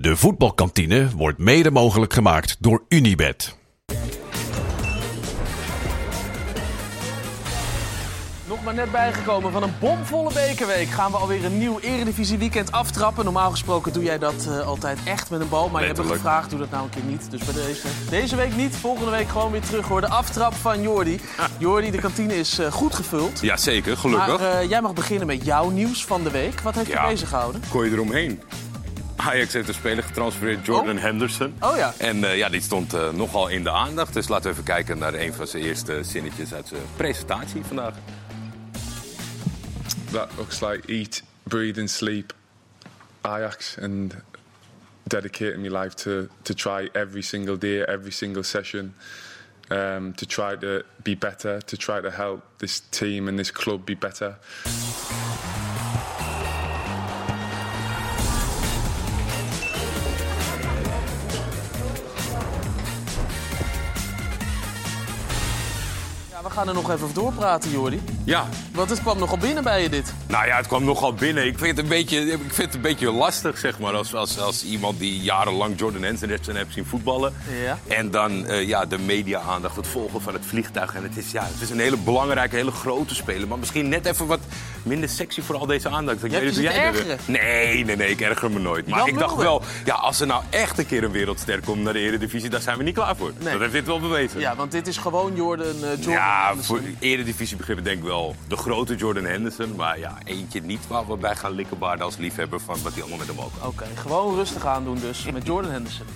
De voetbalkantine wordt mede mogelijk gemaakt door Unibed. Nog maar net bijgekomen van een bomvolle bekerweek. Gaan we alweer een nieuw Eredivisie weekend aftrappen. Normaal gesproken doe jij dat eh, altijd echt met een bal. Maar je hebt me gevraagd, doe dat nou een keer niet. Dus bij deze, deze week niet, volgende week gewoon weer terug hoor. De aftrap van Jordi. Jordi, de kantine is eh, goed gevuld. Ja, zeker. Gelukkig. Maar eh, jij mag beginnen met jouw nieuws van de week. Wat heeft je Ja. bezig gehouden? Gooi je eromheen. Ajax heeft een speler getransfereerd, Jordan Oh. Henderson. Oh ja. En eh, ja, die stond eh, nogal in de aandacht. Dus laten we even kijken naar een van zijn eerste zinnetjes uit zijn presentatie vandaag. that looks like eat, breathe, and sleep Ajax and dedicating my life to, to try every single day, every single session, um, to try to be better, to try to help this team and this club be better. Gaan er nog even doorpraten, Jordi. Ja, Want het kwam nogal binnen bij je dit. nou ja, het kwam nogal binnen. Ik vind het een beetje, ik vind het een beetje lastig, zeg maar. Als, als, als iemand die jarenlang Jordan Henderson heeft zien voetballen. Ja. En dan eh, ja, de media-aandacht, het volgen van het vliegtuig. En het is, ja, het is een hele belangrijke, hele grote speler. Maar misschien net even wat minder sexy voor al deze aandacht. Ik weet jij. Nee, nee, nee, ik erger me nooit. Maar Jan ik dacht wel, ja, als er nou echt een keer een wereldster komt naar de Eredivisie... daar zijn we niet klaar voor. Nee. Dat heeft dit wel bewezen. Ja, want dit is gewoon Jordan, Jordan Ja, Henderson. voor Eredivisie begrippen denk ik wel de grote Jordan Henderson. Maar ja, eentje niet waar we bij gaan likkenbaarden als liefhebber van wat hij allemaal met hem ook. Oké, gewoon rustig aandoen dus met Jordan Henderson.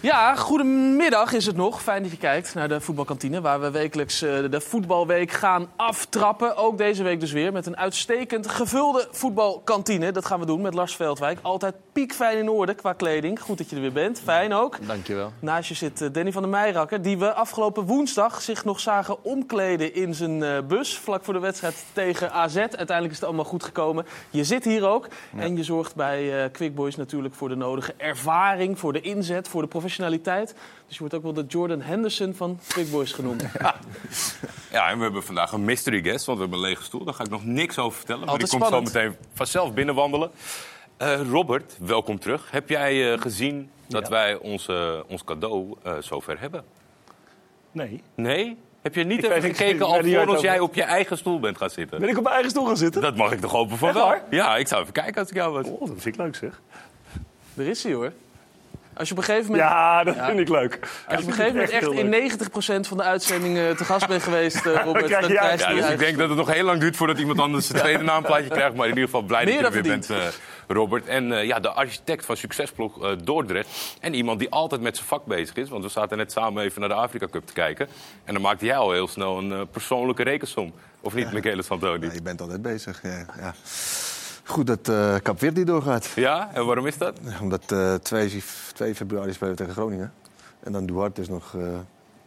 Ja, goedemiddag is het nog. Fijn dat je kijkt naar de voetbalkantine... waar we wekelijks eh, de voetbalweek gaan aftrappen. Ook deze week dus weer met een uitstekend gevulde voetbalkantine. Dat gaan we doen met Lars Veldwijk. Altijd piekfijn in orde qua kleding. Goed dat je er weer bent. Fijn ook. Dankjewel. Naast je zit eh, Danny van der Meijerakker, die we afgelopen woensdag zich nog zagen omkleden in zijn eh, bus. Vlak voor de wedstrijd tegen AZ. Uiteindelijk is het allemaal goed gekomen. Je zit hier ook en je zorgt bij Quick Boys natuurlijk voor de nodige ervaring, voor de inzet, voor de professionaliteit. Dus je wordt ook wel de Jordan Henderson van Quick Boys genoemd. Ja, en we hebben vandaag een mystery guest, want we hebben een lege stoel. Daar ga ik nog niks over vertellen. Maar Altijd die komt zo meteen vanzelf binnenwandelen. Eh Robert, welkom terug. Heb jij eh, gezien dat wij onze, ons cadeau eh, zover hebben? Nee. Nee? Heb je niet Ik even gekeken alvorens het jij op je eigen stoel bent gaan zitten? Ben ik op mijn eigen stoel gaan zitten? Dat mag ik toch hopen van wel? Ja, ik zou even kijken als ik jou was. Oh, dat vind ik leuk zeg. Daar is hij hoor. Als je op een gegeven moment, Ja, dat Ja. vind ik leuk. als je op een gegeven moment echt in 90% van de uitzendingen te gast bent geweest, eh, Robert, dan krijg je Ja, dus ik denk dat het nog heel lang duurt voordat iemand anders zijn tweede naamplaatje krijgt. Maar in ieder geval blij dat je er weer bent, eh, Robert. En eh, ja, de architect van Succesblok eh, Dordrecht. En iemand die altijd met zijn vak bezig is. Want we zaten net samen even naar de Afrika Cup te kijken. En dan maakte jij al heel snel een eh, persoonlijke rekensom. Of niet, Michele Santoni? Ja, je bent altijd bezig. Ja, ja. Goed dat eh Cap Verde doorgaat. Ja, en waarom is dat? Omdat eh 2, 2 februari spelen we tegen Groningen. En dan Duarte is nog... eh,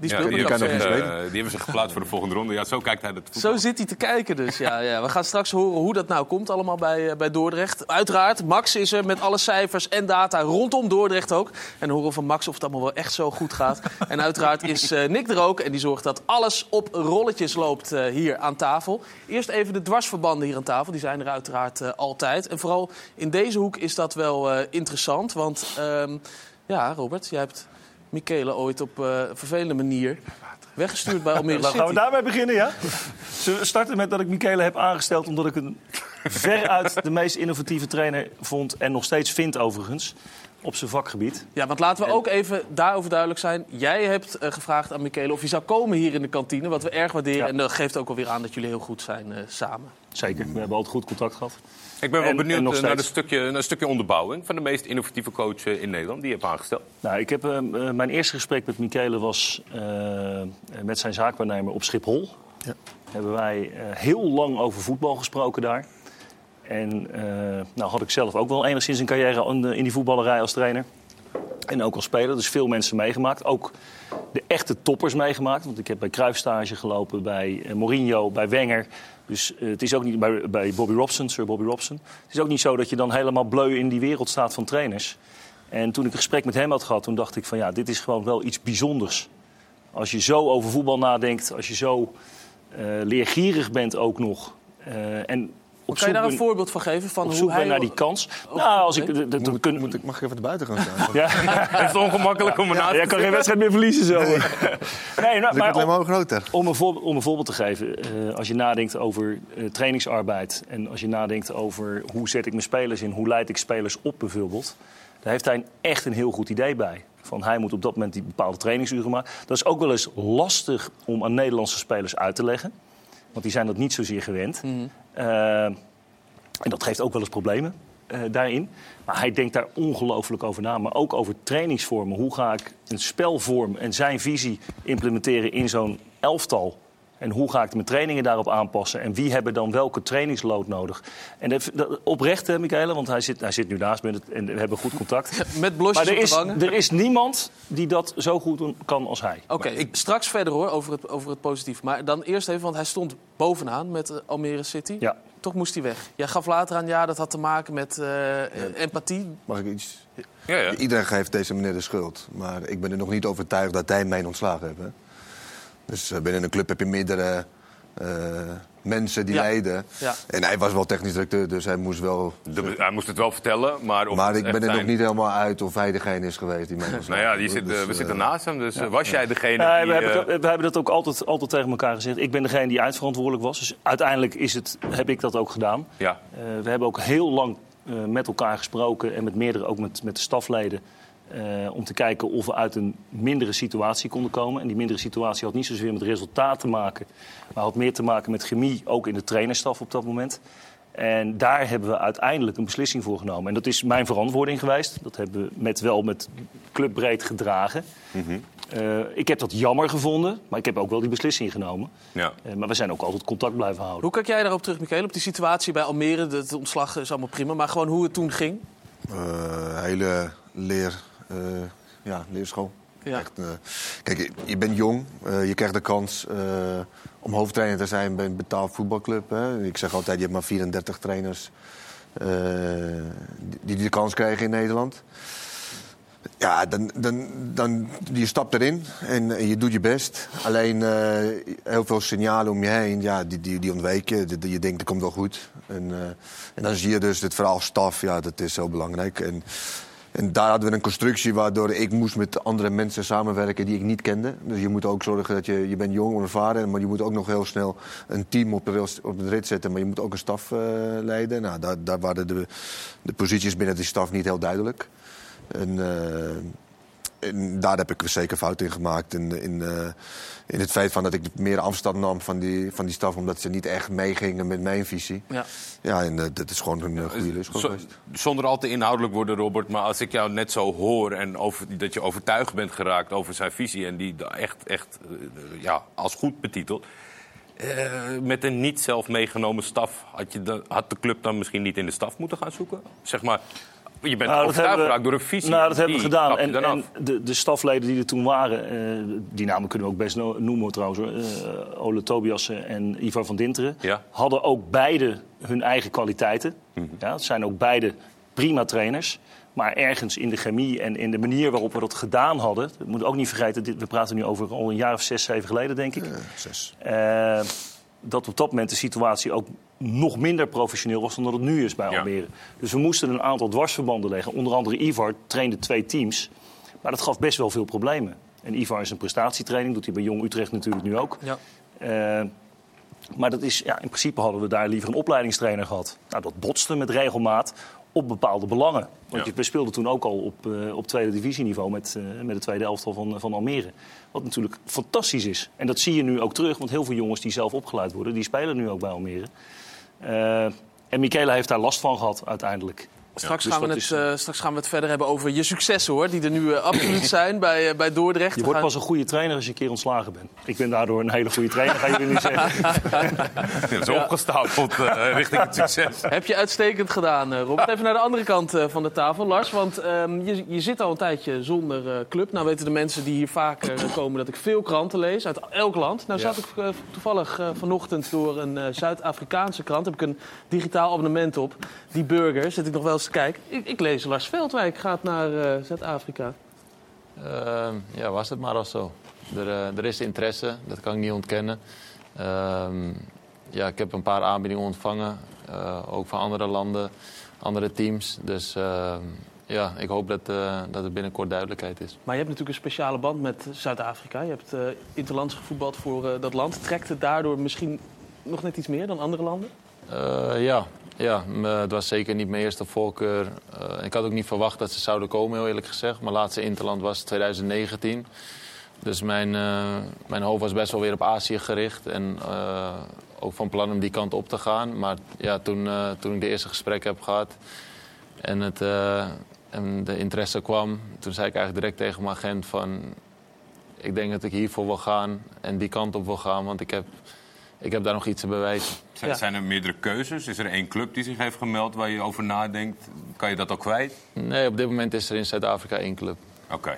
Die Ja, die, met kan nog niet die hebben ze geplaatst voor de volgende ronde. Ja, zo kijkt hij het voetbal. Zo zit hij te kijken dus. Ja, ja. We gaan straks horen hoe dat nou komt allemaal bij, eh, bij Dordrecht. Uiteraard, Max is er met alle cijfers en data rondom Dordrecht ook. En horen we van Max of het allemaal wel echt zo goed gaat. En uiteraard is eh, Nick er ook. En die zorgt dat alles op rolletjes loopt eh, hier aan tafel. Eerst even de dwarsverbanden hier aan tafel. Die zijn er uiteraard altijd. En vooral in deze hoek is dat wel interessant. Want ehm, ja, Robert, jij hebt Michele ooit op een vervelende manier weggestuurd bij Almere City. gaan we daarmee beginnen, ja? We starten met dat ik Michele heb aangesteld... omdat ik een veruit de meest innovatieve trainer vond... en nog steeds vind overigens, op zijn vakgebied. Ja, want laten we ook even daarover duidelijk zijn. Jij hebt eh, gevraagd aan Michele of hij zou komen hier in de kantine. Wat we erg waarderen. Ja. En dat geeft ook alweer aan dat jullie heel goed zijn eh, samen. Zeker, we hebben altijd goed contact gehad. Ik ben wel En- benieuwd en eh, naar, een stukje, naar een stukje onderbouwing van de meest innovatieve coach eh, in Nederland. Die je hebt aangesteld. Nou, ik heb, eh, eh, mijn eerste gesprek met Michele was eh, met zijn zaakwaarnemer op Schiphol. Ja. Hebben wij eh, heel lang over voetbal gesproken daar. En eh, nou had ik zelf ook wel enigszins een carrière in, in die voetballerij als trainer. En ook als speler, dus veel mensen meegemaakt. Ook de echte toppers meegemaakt. Want ik heb bij Cruijff stage gelopen, bij Mourinho, bij Wenger. Dus eh, het is ook niet bij, bij Bobby Robson, Sir Bobby Robson. Het is ook niet zo dat je dan helemaal bleu in die wereld staat van trainers. En toen ik een gesprek met hem had gehad, toen dacht ik van ja, dit is gewoon wel iets bijzonders. Als je zo over voetbal nadenkt, als je zo eh, leergierig bent ook nog. eh, en op Kan je daar een voorbeeld van geven? Van op hoe zoek hij naar die kans. Nou, als ik... dat- kun- Moet ik, mag ik even naar buiten gaan staan? Ja, Het is ongemakkelijk om ernaast jij te kan geen wedstrijd meer verliezen zo. Nee, nou, Ik maar alleen om, maar groter. om, een voorbeeld, om een voorbeeld te geven. eh, als je nadenkt over eh, trainingsarbeid... en als je nadenkt over hoe zet ik mijn spelers in... hoe leid ik spelers op bijvoorbeeld... daar heeft hij een- echt een heel goed idee bij. Van hij moet op dat moment die bepaalde trainingsuren maken. Dat is ook wel eens lastig om aan Nederlandse spelers uit te leggen. Want die zijn dat niet zozeer gewend. Eh, en dat geeft ook wel eens problemen eh, daarin. Maar hij denkt daar ongelooflijk over na. Maar ook over trainingsvormen. Hoe ga ik een spelvorm en zijn visie implementeren in zo'n elftal? En hoe ga ik mijn trainingen daarop aanpassen? En wie hebben dan welke trainingsload nodig? En dat, dat, oprecht, hè, Michaela, want hij zit, hij zit nu naast me en we hebben goed contact. Met blosjes Maar er op de is, wangen? er is niemand die dat zo goed doen kan als hij. Oké, ik straks verder hoor over het, over het positief. Maar dan eerst even, want hij stond bovenaan met eh, Almere City. Ja. Toch moest hij weg. Jij gaf later aan, ja, dat had te maken met eh, empathie. Mag ik iets? Ja, ja. Iedereen geeft deze meneer de schuld. Maar ik ben er nog niet overtuigd dat hij mij ontslagen heeft. hè. Dus eh, binnen een club heb je meerdere eh, mensen die Ja. leiden. Ja. En hij was wel technisch directeur, dus hij moest wel... De- hij moest het wel vertellen, maar... Maar ik ben er nog niet helemaal uit of hij degene is geweest die mij Nou ja, die zit, Dus, we eh, zitten naast hem, dus was jij degene Nee, die... we, hebben, we hebben dat ook altijd, altijd tegen elkaar gezegd. Ik ben degene die eindverantwoordelijk was. Dus uiteindelijk is het, heb ik dat ook gedaan. ja, Eh, we hebben ook heel lang eh, met elkaar gesproken en met meerdere, ook met, met de stafleden. Eh, om te kijken of we uit een mindere situatie konden komen. En die mindere situatie had niet zozeer met resultaat te maken, maar had meer te maken met chemie, ook in de trainerstaf op dat moment. En daar hebben we uiteindelijk een beslissing voor genomen. En dat is mijn verantwoording geweest. Dat hebben we met, wel met clubbreed gedragen. Eh, ik heb dat jammer gevonden, maar ik heb ook wel die beslissing genomen. ja. Eh, maar we zijn ook altijd contact blijven houden. Hoe kijk jij daarop terug, Michael? Op die situatie bij Almere, het ontslag is allemaal prima. Maar gewoon hoe het toen ging? eh, hele leer, ja, leerschool. Ja. Echt, eh, kijk, je, je bent jong, eh, je krijgt de kans eh, om hoofdtrainer te zijn bij een betaald voetbalclub. Hè. Ik zeg altijd, je hebt maar 34 trainers eh, die, die de kans krijgen in Nederland. Ja, dan, dan, dan je stapt erin en, en je doet je best. Alleen eh, heel veel signalen om je heen, ja, die, die, die je. Die- Je denkt, het komt wel goed. En, eh, en dan zie je dus het verhaal staf, ja, dat is zo belangrijk. En, en daar hadden we een constructie waardoor ik moest met andere mensen samenwerken die ik niet kende. Dus je moet ook zorgen dat je, je bent jong, onervaren, maar je moet ook nog heel snel een team op de, op de rit zetten. Maar je moet ook een staf eh, leiden. Nou, daar, daar waren de, de posities binnen die staf niet heel duidelijk. En, eh, en daar heb ik zeker fout in gemaakt. In, in, eh, in het feit van dat ik meer afstand nam van die, van die staf, omdat ze niet echt meegingen met mijn visie. Ja. Ja, en eh, dat is gewoon een eh, goede les geweest. zonder al te inhoudelijk worden, Robert. Maar als ik jou net zo hoor en over, dat je overtuigd bent geraakt over zijn visie... en die echt, echt ja, als goed betitelt... eh, met een niet zelf meegenomen staf, had, je dan- had de club dan misschien niet in de staf moeten gaan zoeken? Zeg maar, je bent Nou, dat overtuigd door een visie. Nou, dat hebben we gedaan. En, de, de stafleden die er toen waren, eh, die namen kunnen we ook best no- noemen trouwens. hoor. Eh, Ole Tobiassen en Ivar van Dinteren. Ja. Hadden ook beide hun eigen kwaliteiten. Mhm. ja, het zijn ook beide prima trainers. Maar ergens in de chemie en in de manier waarop we dat gedaan hadden... we moeten ook niet vergeten, dit, we praten nu over al een jaar of zes, zeven geleden, denk ik. Eh, zes. Eh, dat op dat moment de situatie ook nog minder professioneel was dan dat het nu is bij Ja. Almere. Dus we moesten een aantal dwarsverbanden leggen. Onder andere Ivar trainde twee teams. Maar dat gaf best wel veel problemen. En Ivar is een prestatietraining, doet hij bij Jong Utrecht natuurlijk nu ook. Ja. Eh, maar dat is, ja, in principe hadden we daar liever een opleidingstrainer gehad. Nou, dat botste met regelmaat op bepaalde belangen. Want Ja. je, we speelden toen ook al op, eh, op tweede divisieniveau met, eh, met de tweede elftal van, van Almere. Wat natuurlijk fantastisch is. En dat zie je nu ook terug, want heel veel jongens die zelf opgeleid worden... die spelen nu ook bij Almere. Eh, en Michela heeft daar last van gehad uiteindelijk. Straks, dus gaan we het, is, eh, straks gaan we het verder hebben over je successen, hoor. Die er nu eh, absoluut zijn bij, eh, bij Dordrecht. Je wordt gaan- pas een goede trainer als je een keer ontslagen bent. Ik ben daardoor een hele goede trainer, ga je nu niet zeggen. Ja, zo opgestapeld eh, richting het succes. Heb je uitstekend gedaan, eh, Robert. Even naar de andere kant eh, van de tafel, Lars. Want ehm, je, je zit al een tijdje zonder eh, club. Nou weten de mensen die hier vaker eh, komen dat ik veel kranten lees. Uit elk land. Nou zat ik toevallig vanochtend door een eh, Zuid-Afrikaanse krant. Heb ik een digitaal abonnement op. Die burger, zit ik nog wel eens kijken. Ik, ik lees Lars Veldwijk gaat naar eh, Zuid-Afrika. Ehm, ja, was het maar al zo. Er, eh, er is interesse, dat kan ik niet ontkennen. Ehm, ja, ik heb een paar aanbiedingen ontvangen. eh, ook van andere landen, andere teams. Dus eh, ja, ik hoop dat, eh, dat er binnenkort duidelijkheid is. Maar je hebt natuurlijk een speciale band met Zuid-Afrika. Je hebt eh interlands gevoetbald voor dat land. Trekt het daardoor misschien nog net iets meer dan andere landen? Ja, ja m- het was zeker niet mijn eerste voorkeur. Eh, ik had ook niet verwacht dat ze zouden komen, heel eerlijk gezegd. Mijn laatste interland was 2019. Dus mijn, eh, mijn hoofd was best wel weer op Azië gericht. En eh, ook van plan om die kant op te gaan. Maar ja, toen, eh, toen ik de eerste gesprek heb gehad en, het, eh, en de interesse kwam... toen zei ik eigenlijk direct tegen mijn agent van... ik denk dat ik hiervoor wil gaan en die kant op wil gaan. Want ik heb, ik heb daar nog iets te bewijzen. Zijn, Ja. zijn er meerdere keuzes? Is er één club die zich heeft gemeld waar je over nadenkt? Kan je dat al kwijt? Nee, op dit moment is er in Zuid-Afrika één club. Oké.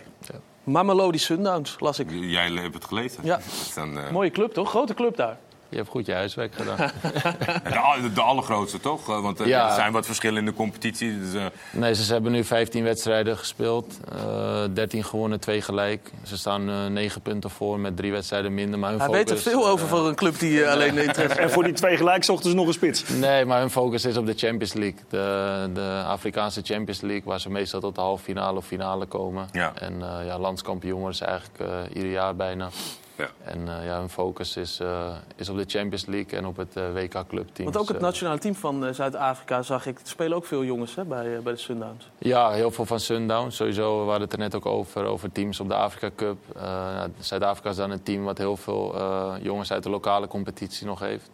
Mamelodi Sundowns, las ik. Jij hebt het gelezen? Ja. Dan, eh, Mooie club, toch? Grote club daar. Je hebt goed je huiswerk gedaan. de, de allergrootste, toch? Eh, Want er Ja. er zijn wat verschillen in de competitie. Dus, eh, nee, ze hebben nu 15 wedstrijden gespeeld. eh 13 gewonnen, 2 gelijk. Ze staan eh 9 punten voor met drie wedstrijden minder. Maar hun Hij focus, weet er veel over eh, voor een club die eh, alleen interesse En voor die twee gelijk zochten ze nog een spits. Nee, maar hun focus is op de Champions League. De, de Afrikaanse Champions League, waar ze meestal tot de halve finale of finale komen. Ja. En eh, ja, landskampioen worden ze eigenlijk eh, ieder jaar bijna. Ja. En eh, ja, hun focus is, eh, is op de Champions League en op het eh, WK clubteam. Want ook het nationale team van eh, Zuid-Afrika zag ik. Er spelen ook veel jongens hè, bij, bij de Sundowns. Ja, heel veel van Sundown. Sowieso, we hadden het er net ook over, over teams op de Afrika Cup. Eh, ja, Zuid-Afrika is dan een team wat heel veel eh, jongens uit de lokale competitie nog heeft.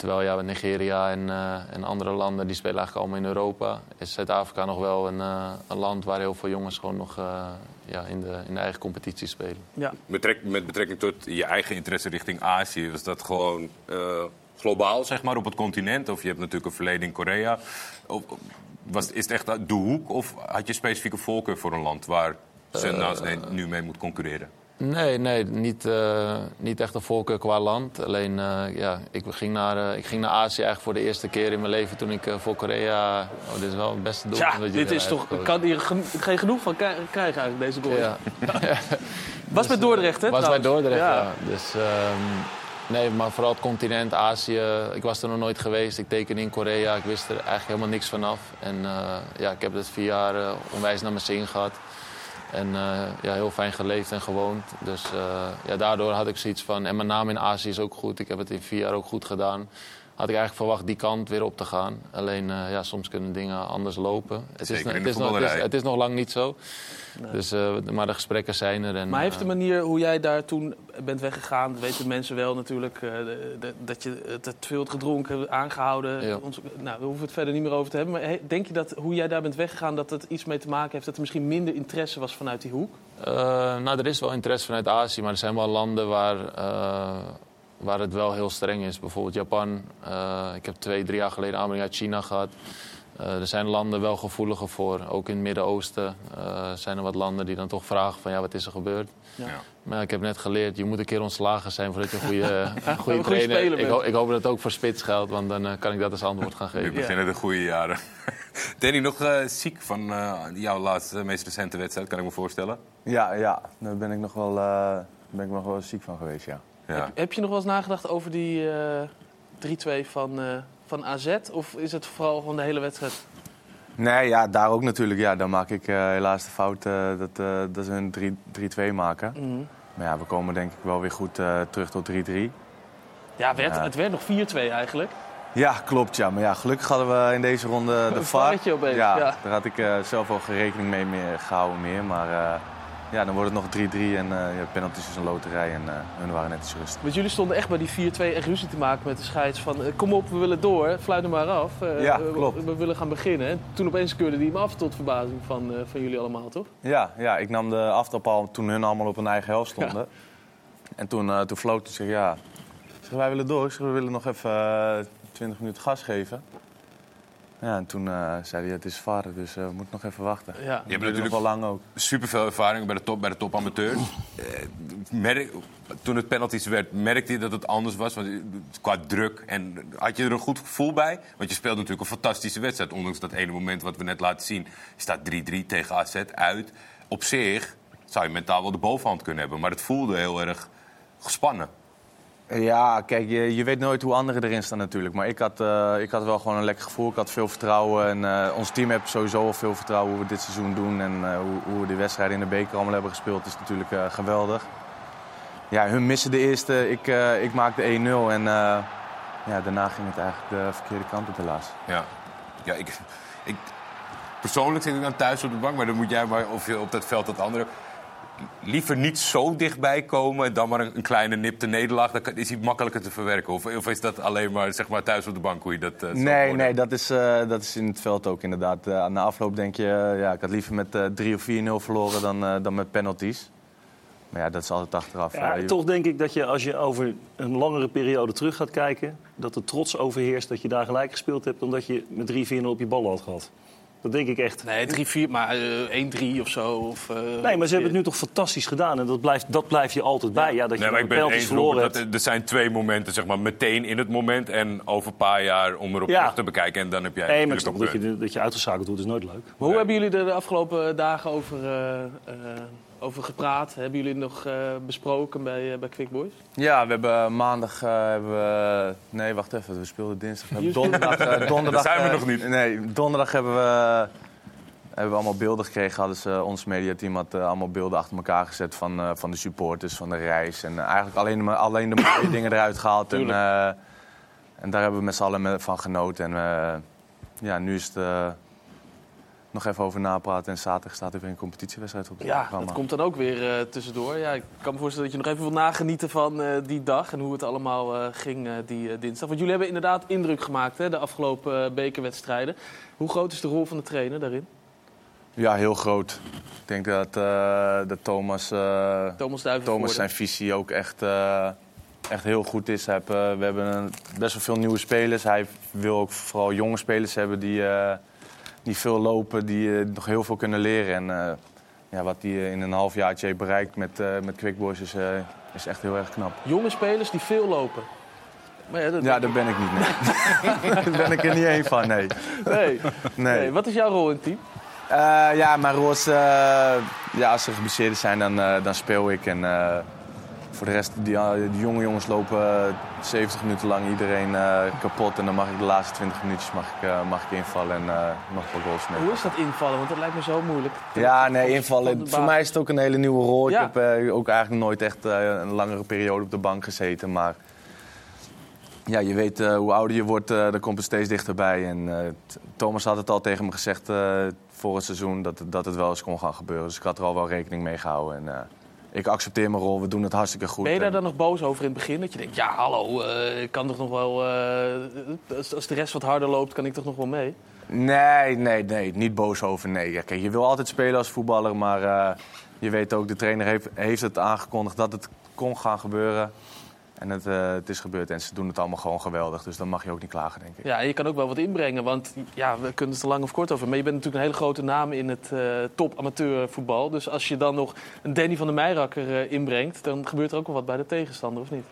Terwijl ja, Nigeria en, eh, en andere landen die spelen eigenlijk allemaal in Europa. Is Zuid-Afrika nog wel een, eh, een land waar heel veel jongens gewoon nog eh, ja, in, de, in de eigen competitie spelen. Ja. Betrek- met betrekking tot je eigen interesse richting Azië, was dat gewoon eh, globaal, zeg maar, op het continent? Of je hebt natuurlijk een verleden in Korea. Of, was, is het echt de hoek? Of had je specifieke voorkeur voor een land waar nee- nu mee moet concurreren? Nee, nee niet, eh, niet echt een voorkeur qua land. Alleen, eh, ja, ik ging, naar, eh, ik ging naar Azië eigenlijk voor de eerste keer in mijn leven toen ik voor Korea... Oh, dit is wel het beste doel. Dit is toch, ik kan hier gen- geen genoeg van krijgen eigenlijk, deze goal. Ja. Was met Dordrecht, hè? Was bij? Dordrecht, ja. Ja. Dus, ehm, nee, maar vooral het continent, Azië. Ik was er nog nooit geweest. Ik tekende in Korea. Ik wist er eigenlijk helemaal niks vanaf. En ja, ik heb het vier jaar onwijs naar mijn zin gehad. En eh, ja, heel fijn geleefd en gewoond. Dus eh, ja, daardoor had ik zoiets van... En mijn naam in Azië is ook goed. Ik heb het in vier jaar ook goed gedaan. Had ik eigenlijk verwacht die kant weer op te gaan. Alleen, eh, ja, soms kunnen dingen anders lopen. Het, is, het, de is nog, het, is, voetballerij. het is nog lang niet zo. Dus, eh, maar de gesprekken zijn er. En, Maar heeft de eh, manier hoe jij daar toen bent weggegaan, weten mensen wel natuurlijk, eh, de- de- dat je het te veel had gedronken, aangehouden. Ja. Ons, nou, we hoeven het verder niet meer over te hebben. Maar he- denk je dat hoe jij daar bent weggegaan, dat het iets mee te maken heeft dat er misschien minder interesse was vanuit die hoek? Eh, nou, er is wel interesse vanuit Azië, maar er zijn wel landen waar, eh, waar het wel heel streng is. Bijvoorbeeld Japan. Eh, ik heb twee, drie jaar geleden aanbieding uit China gehad. Eh, er zijn landen wel gevoeliger voor. Ook in het Midden-Oosten eh, zijn er wat landen die dan toch vragen van ja, wat is er gebeurd? Ja. Maar ja, ik heb net geleerd, je moet een keer ontslagen zijn voordat je een goede, een goede goede trainer... speler ik, ho- ik hoop dat het ook voor Spits geldt, want dan kan ik dat als antwoord gaan Nu geven. beginnen de goede jaren. Danny, nog ziek van jouw laatste, meest recente wedstrijd, kan ik me voorstellen. Ja, ja, daar ben ik nog wel, eh, ben ik nog wel ziek van geweest, ja. Heb je nog wel eens nagedacht over die eh 3-2 van, eh, van AZ? Of is het vooral gewoon de hele wedstrijd? Nee, ja, daar ook natuurlijk. Ja, dan maak ik eh, helaas de fout eh, dat, eh, dat ze een 3 3-2 maken. Mhm. Maar ja, we komen denk ik wel weer goed eh, terug tot 3-3. Ja, werd, het werd nog 4-2 eigenlijk. Ja, klopt, ja. Maar ja, gelukkig hadden we in deze ronde de VAR. ja, ja. daar had ik eh, zelf ook geen rekening mee meer, gehouden meer. Maar eh, ja, dan wordt het nog 3-3 en eh ja, penalties is een loterij en eh, hun waren net iets rustig. Want jullie stonden echt bij die 4-2 echt ruzie te maken met de scheids van... eh, kom op, we willen door, fluit hem maar af. Ja, we- klopt. We, willen gaan beginnen. En toen opeens keurde hij hem af tot verbazing van, van jullie allemaal, toch? Ja, ja, ik nam de aftrap al toen hun allemaal op hun eigen helft stonden. En toen, toen floot hij zich, ja, zeg, wij willen door. Zeg, we willen nog even eh, 20 minuten gas geven. Ja, en toen eh, zei hij, het is varen, dus eh, we moeten nog even wachten. Ja. Je hebt natuurlijk nog wel lang ook. superveel ervaring bij de top, bij de topamateur. Eh, merk, toen het penalties werd, merkte je dat het anders was? Want, eh, qua druk. En had je er een goed gevoel bij? Want je speelt natuurlijk een fantastische wedstrijd. Ondanks dat ene moment wat we net laten zien. Je staat 3-3 tegen AZ uit. Op zich zou je mentaal wel de bovenhand kunnen hebben. Maar het voelde heel erg gespannen. Ja, kijk, je, je weet nooit hoe anderen erin staan natuurlijk. Maar ik had, eh, ik had wel gewoon een lekker gevoel. Ik had veel vertrouwen. En eh, ons team heeft sowieso al veel vertrouwen hoe we dit seizoen doen. En eh, hoe, hoe we die wedstrijden in de beker allemaal hebben gespeeld is natuurlijk geweldig. Ja, hun missen de eerste. Ik, ik maakte 1-0. En ja, daarna ging het eigenlijk de verkeerde kant op helaas. Ja, ja ik, ik, persoonlijk zit ik dan thuis op de bank, maar dan moet jij maar of je op dat veld dat andere. Liever niet zo dichtbij komen dan maar een, een kleine nipte nederlaag. Dan is hij makkelijker te verwerken. Of, of is dat alleen maar, zeg maar thuis op de bank hoe je dat eh, Nee, nee dat, is, eh, dat is in het veld ook inderdaad. Eh, na afloop denk je, ja, ik had liever met eh 3 of 4-0 verloren dan, eh, dan met penalties. Maar ja, dat is altijd achteraf. Ja, je- toch denk ik dat je als je over een langere periode terug gaat kijken... dat de trots overheerst dat je daar gelijk gespeeld hebt... omdat je met 3-4-0 op je bal had gehad. Dat denk ik echt. Nee, 3-4, maar eh 1-3 of zo. Of, eh, Nee, maar ze hebben het nu toch fantastisch gedaan. En dat blijft, dat blijft je altijd bij. Ja, dat je Nee, maar ik verloren hebt. dat er- zijn twee momenten, zeg maar, meteen in het moment en over een paar jaar om erop Ja. terug te bekijken. En dan heb jij Nee, maar ik snap dat je, dat je uitgeschakeld wordt, is nooit leuk. Maar hoe hebben jullie er de afgelopen dagen over, eh, eh, over gepraat? Hebben jullie het nog eh, besproken bij, eh, bij Quick Boys? Ja, we hebben maandag. eh, hebben we, nee, wacht even. We speelden dinsdag. We hebben donderdag. donderdag Daar zijn we nog niet. Nee, donderdag hebben we, hebben we allemaal beelden gekregen. Hadden ze, ons mediateam had allemaal beelden achter elkaar gezet van, eh, van de supporters, van de reis. En eigenlijk alleen, de- alleen de mooie dingen eruit gehaald. En, eh, en daar hebben we met z'n allen van genoten. En eh, ja, nu is het. Nog even over napraten. En zaterdag staat er weer een competitiewedstrijd op het Ja, programma. dat komt dan ook weer eh, tussendoor. Ja, ik kan me voorstellen dat je nog even wil nagenieten van eh, die dag en hoe het allemaal eh, ging die dinsdag. Want jullie hebben inderdaad indruk gemaakt hè, de afgelopen bekerwedstrijden. Hoe groot is de rol van de trainer daarin? Ja, heel groot. Ik denk dat, dat Thomas, Thomas. Thomas zijn visie ook echt, echt heel goed is. We hebben best wel veel nieuwe spelers. Hij wil ook vooral jonge spelers hebben die, die veel lopen, die eh, nog heel veel kunnen leren. En eh, ja, wat hij in een halfjaartje heeft bereikt met, eh met Quick Boys is, eh, is echt heel erg knap. Jonge spelers die veel lopen. Maar ja, dat... Ja, daar ben ik niet. Nee. daar ben ik er niet één van, nee. nee. nee. nee. Wat is jouw rol in het team? Eh, ja, maar Roos, eh, ja, als er geblesseerden zijn, dan, eh, dan speel ik. En eh, voor de rest, die, eh, die jonge jongens lopen eh, 70 minuten lang iedereen eh, kapot. En dan mag ik de laatste 20 minuutjes mag ik, eh, mag ik invallen en eh, nog een paar goals Hoe is dat invallen? Want dat lijkt me zo moeilijk. Ja, nee, invallen. Voor mij is het ook een hele nieuwe rol. Ik heb eh, ook eigenlijk nooit echt eh, een langere periode op de bank gezeten. Maar ja, je weet eh, hoe ouder je wordt, eh dan komt het steeds dichterbij. En eh, Thomas had het al tegen me gezegd eh, voor het seizoen dat, het- dat het wel eens kon gaan gebeuren. Dus ik had er al wel rekening mee gehouden. En, eh, ik accepteer mijn rol, we doen het hartstikke goed. Ben je daar dan nog boos over in het begin? Dat je denkt, ja hallo, eh, ik kan toch nog wel... eh, als, als de rest wat harder loopt, kan ik toch nog wel mee? Nee, nee, nee, niet boos over. Nee. Ja, kijk, je wil altijd spelen als voetballer, maar eh, je weet ook, de trainer heeft, heeft het aangekondigd dat het kon gaan gebeuren. En het, eh, het is gebeurd en ze doen het allemaal gewoon geweldig. Dus dan mag je ook niet klagen, denk ik. Ja, je kan ook wel wat inbrengen, want ja, we kunnen het er lang of kort over. Maar je bent natuurlijk een hele grote naam in het eh, top amateurvoetbal. Dus als je dan nog een Danny van der Meijrakker eh, inbrengt, dan gebeurt er ook wel wat bij de tegenstander, of niet?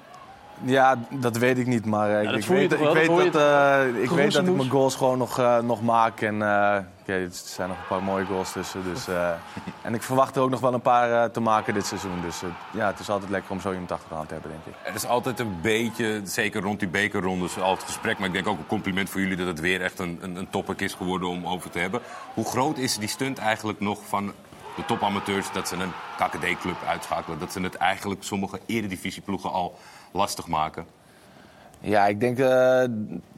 Ja, dat weet ik niet, maar eh, ik, weet, toch ik wel? Dat weet eh, ik weet dat ik mijn goals gewoon nog, eh, nog maak. En eh, oké, er zijn nog een paar mooie goals tussen. Dus, eh, en ik verwacht er ook nog wel een paar te maken dit seizoen. Dus ja, het is altijd lekker om zo iemand achter de hand te hebben, denk ik. Er is altijd een beetje, zeker rond die bekerrondes, altijd gesprek. Maar ik denk ook een compliment voor jullie dat het weer echt een, een, een topic is geworden om over te hebben. Hoe groot is die stunt eigenlijk nog van de topamateurs dat ze een KKD-club uitschakelen? Dat ze het eigenlijk sommige eredivisieploegen al lastig maken? Ja, ik denk eh,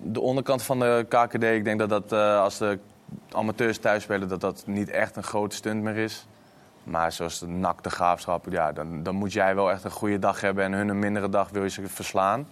de onderkant van de KKD, ik denk dat dat eh, als de amateurs thuis spelen, dat dat niet echt een grote stunt meer is. Maar zoals de NAC, de ja, dan, dan moet jij wel echt een goede dag hebben en hun een mindere dag wil je ze verslaan.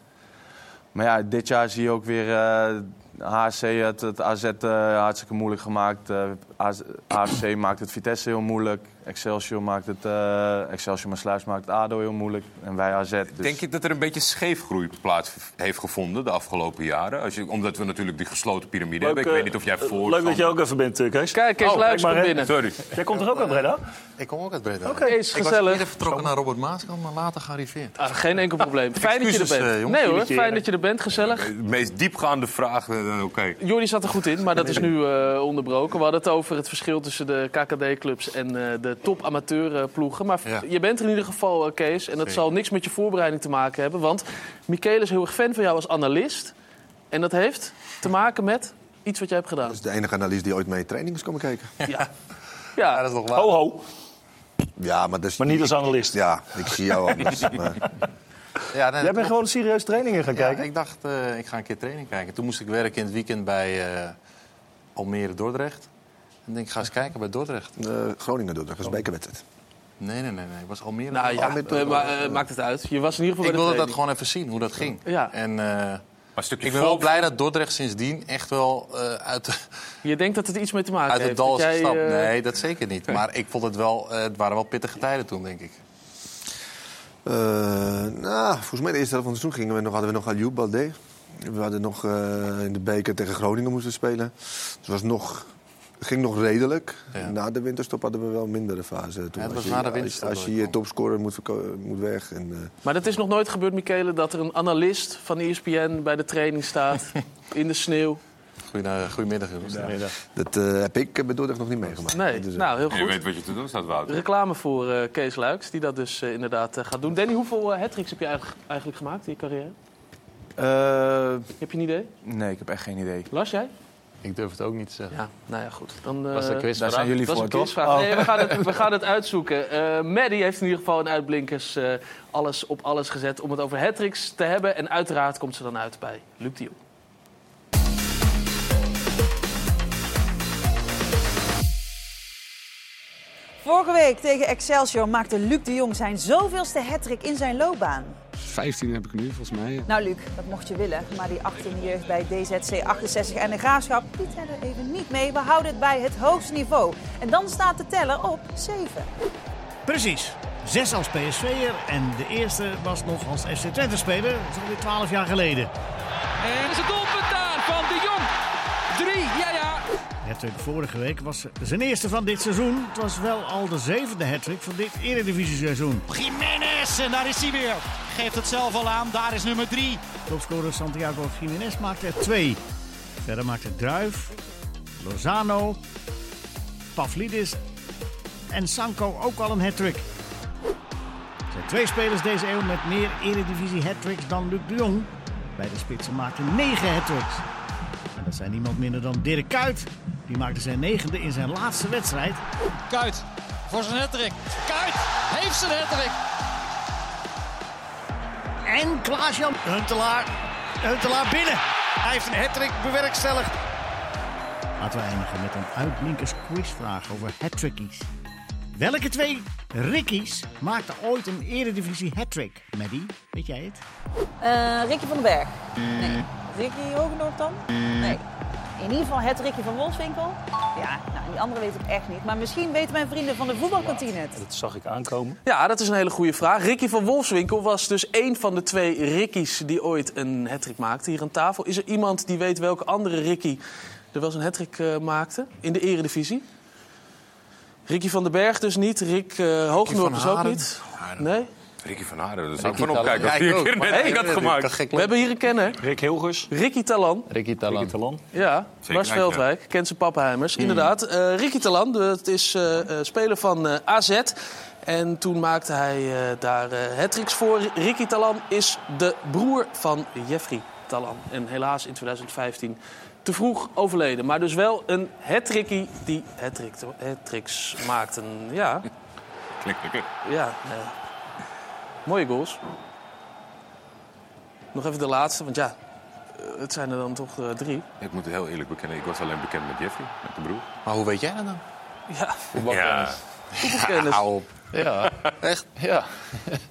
Maar ja, dit jaar zie je ook weer eh HSC het, het AZ eh, hartstikke moeilijk gemaakt. Eh AZ AFC maakt het Vitesse heel moeilijk. Excelsior maakt het, eh Excelsior maar Sluis maakt het ADO heel moeilijk. En wij AZ. Dus... Denk je dat er een beetje scheefgroei plaats heeft gevonden de afgelopen jaren? Als je, omdat we natuurlijk die gesloten piramide hebben. Ik Leuk, weet eh, niet of jij voor. Leuk dat je ook even bent, eh, Kees. Kijk, Kees Oh, Luijks komt binnen. Sorry. Jij komt er ook uit, Breda? Ik kom ook uit Breda. Oké, is Ik was gezellig. eerder vertrokken naar Robert Maaskant, maar later gearriveerd. Ah, geen enkel probleem. Fijn dat je er bent. eh, nee hoor, fijn dat je er bent. Gezellig. De meest diepgaande vraag, eh, dan oké. Jordi zat er goed in, maar dat is nu eh, onderbroken. We hadden het over het verschil tussen de KKD-clubs en eh, de top-amateurploegen. Maar Ja. je bent er in ieder geval, Kees. En dat Zeker. zal niks met je voorbereiding te maken hebben. Want Michele is heel erg fan van jou als analist. En dat heeft te maken met iets wat jij hebt gedaan. Dat is de enige analist die ooit mee training is komen kijken. Ja, Ja, ja. dat is nog waar. Ho, ho. Ja, maar, dat is, Maar niet als analist. Ja, ik zie jou anders. maar, Ja, nee, Jij bent gewoon serieus trainingen gaan ja, kijken? ik dacht, eh, ik ga een keer training kijken. Toen moest ik werken in het weekend bij eh, Almere Dordrecht. En denk, ik ga eens kijken bij Dordrecht. eh, Groningen doet dat is een bekerwedstrijd. Nee, nee, nee, nee. Ik was Almere. Nou ja, maar, eh, maakt het uit. Je was in ieder geval ik wilde dat gewoon even zien, hoe dat ging. Ja. En eh, Maar stukje ik ben wel blij dat Dordrecht sindsdien echt wel eh, uit, de- Je denkt dat het iets mee te maken uit heeft. het dal is gestapt. Nee, dat zeker niet. Maar ik vond het wel, eh, het waren wel pittige tijden toen, denk ik. Eh, nou, volgens mij de eerste helft van het seizoen gingen we nog, hadden we nog Ayoub Balde. We hadden nog eh, in de beker tegen Groningen moesten spelen. Dus het was nog, ging nog redelijk. Ja. Na de winterstop hadden we wel een mindere fase. Toen het was na de als- winterstop Als, je je topscorer moet, moet weg. En, eh, Maar dat is nog nooit gebeurd, Michele, dat er een analist van ESPN bij de training staat. in de sneeuw. Goedendag- Goedemiddag, jongens. dat eh, heb ik bij Dordrecht nog niet meegemaakt. Nee, Dus, eh, nou heel En je weet goed. wat je te doen staat, Wouter. Reclame voor eh, Kees Luiks, die dat dus eh, inderdaad eh, gaat doen. Danny, hoeveel uh, hat-tricks heb je eigenlijk, eigenlijk gemaakt in je carrière? Eh, Heb je een idee? nee, ik heb echt geen idee. Lars, jij? Ik durf het ook niet te zeggen. Ja, nou ja, goed. Dan, eh, Was quiz Daar zijn jullie dat voor, een toch? quizvraag. Oh. Nee, we, gaan het, we gaan het uitzoeken. Eh Maddie heeft in ieder geval een uitblinkers eh, alles op alles gezet om het over hat-tricks te hebben. En uiteraard komt ze dan uit bij Luc de Jong. Vorige week tegen Excelsior maakte Luc de Jong zijn zoveelste hattrick in zijn loopbaan. 15 heb ik nu, volgens mij. Nou Luc, dat mocht je willen, maar die 18 jeugd bij DZC 68 en de Graafschap, die tellen even niet mee. We houden het bij het hoogste niveau. En dan staat de teller op 7. Precies. Zes als PSV'er en de eerste was nog als FC Twente speler, zo weer 12 jaar geleden. En is het Vorige week was zijn eerste van dit seizoen. Het was wel al de zevende hattrick van dit Eredivisie-seizoen. Jiménez, en daar is hij weer. Geeft het zelf al aan, daar is nummer drie. Topscorer Santiago Jiménez maakte er twee. Verder maakte Druif, Lozano, Pavlidis en Sanko ook al een hattrick. Er zijn twee spelers deze eeuw met meer Eredivisie hattricks dan Luc de Jong. Beide spitsen maakten negen hattricks. En dat zijn niemand minder dan Dirk Kuyt. Die maakte zijn negende in zijn laatste wedstrijd. Kuit voor zijn hattrick. Kuit heeft zijn hattrick. En Klaas-Jan Huntelaar. Huntelaar binnen. Hij heeft een hattrick bewerkstelligd. Laten we eindigen met een uitblinkers quizvraag over hattrickies. Welke twee Rickies maakten ooit een eredivisie hattrick? Maddie, weet jij het? Eh Ricky van den Berg? Nee. Ricky Hogendorp dan? Nee. In ieder geval het Ricky van Wolfswinkel? Ja, nou, die andere weet ik echt niet. Maar misschien weten mijn vrienden van de voetbalkantine het. Dat zag ik aankomen. Ja, dat is een hele goede vraag. Ricky van Wolfswinkel was dus één van de twee Rickies die ooit een hattrick maakte hier aan tafel. Is er iemand die weet welke andere Ricky er wel eens een hattrick eh, maakte in de eredivisie? Ricky van den Berg dus niet, Rick uh, Hoognoord dus ook niet. Nee? Ricky van Haren, daar zou ik Ricky van opkijken. Ja, ik keer ik had het, gemaakt. We hebben hier een kenner. Rick Hilgers, Ricky Talan. Ricky Talan. Ricky Talon. Ja, Lars Veldwijk, kent zijn pappenheimers. Hmm. Inderdaad, eh Ricky Talan, dat is eh, eh, speler van eh, AZ. En toen maakte hij eh, daar eh hattricks voor. Ricky Talan is de broer van Jeffrey Talan. En helaas in 2015 te vroeg overleden. Maar dus wel een hattrickie die hattrick, hattricks maakten. Ja, Klinkt lekker. ja. mooie goals. Nog even de laatste, want ja, eh, het zijn er dan toch eh, drie. Ik moet heel eerlijk bekennen, ik was alleen bekend met Jeffrey, met de broer. Maar hoe weet jij dat dan? Ja, Ja, voetbalkennis. Hou op. Ja. Echt? ja.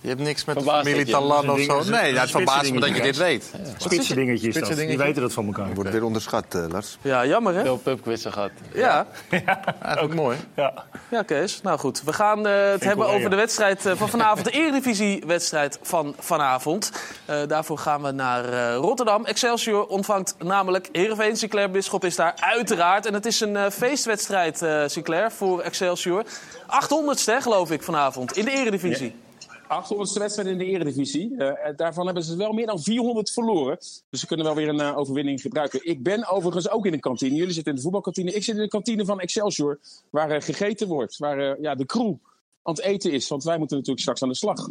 Je hebt niks met de Verbaast familie je? Talan of zo? Nee, ja, het verbaast me dat je dit weet. Spitse dingetjes dat. Die weten dat van elkaar. Wordt weer onderschat, eh, Lars. Ja, jammer hè? Veel pubquizzen gehad. Ja, Ook mooi. Ja. ja Kees. Nou goed, we gaan eh, het hebben over de wedstrijd eh, van vanavond. De Eredivisie-wedstrijd van vanavond. Eh, daarvoor gaan we naar eh, Rotterdam. Excelsior ontvangt namelijk Heerenveen. Sinclair Bisschop is daar uiteraard. En het is een feestwedstrijd, eh Sinclair, voor Excelsior. 800ste, geloof ik, vanavond in de Eredivisie. 800ste wedstrijd in de Eredivisie. Eh, daarvan hebben ze wel meer dan 400 verloren. Dus ze kunnen wel weer een eh, overwinning gebruiken. Ik ben overigens ook in een kantine. Jullie zitten in de voetbalkantine. Ik zit in de kantine van Excelsior, waar eh, gegeten wordt. Waar eh, ja, de crew aan het eten is. Want wij moeten natuurlijk straks aan de slag.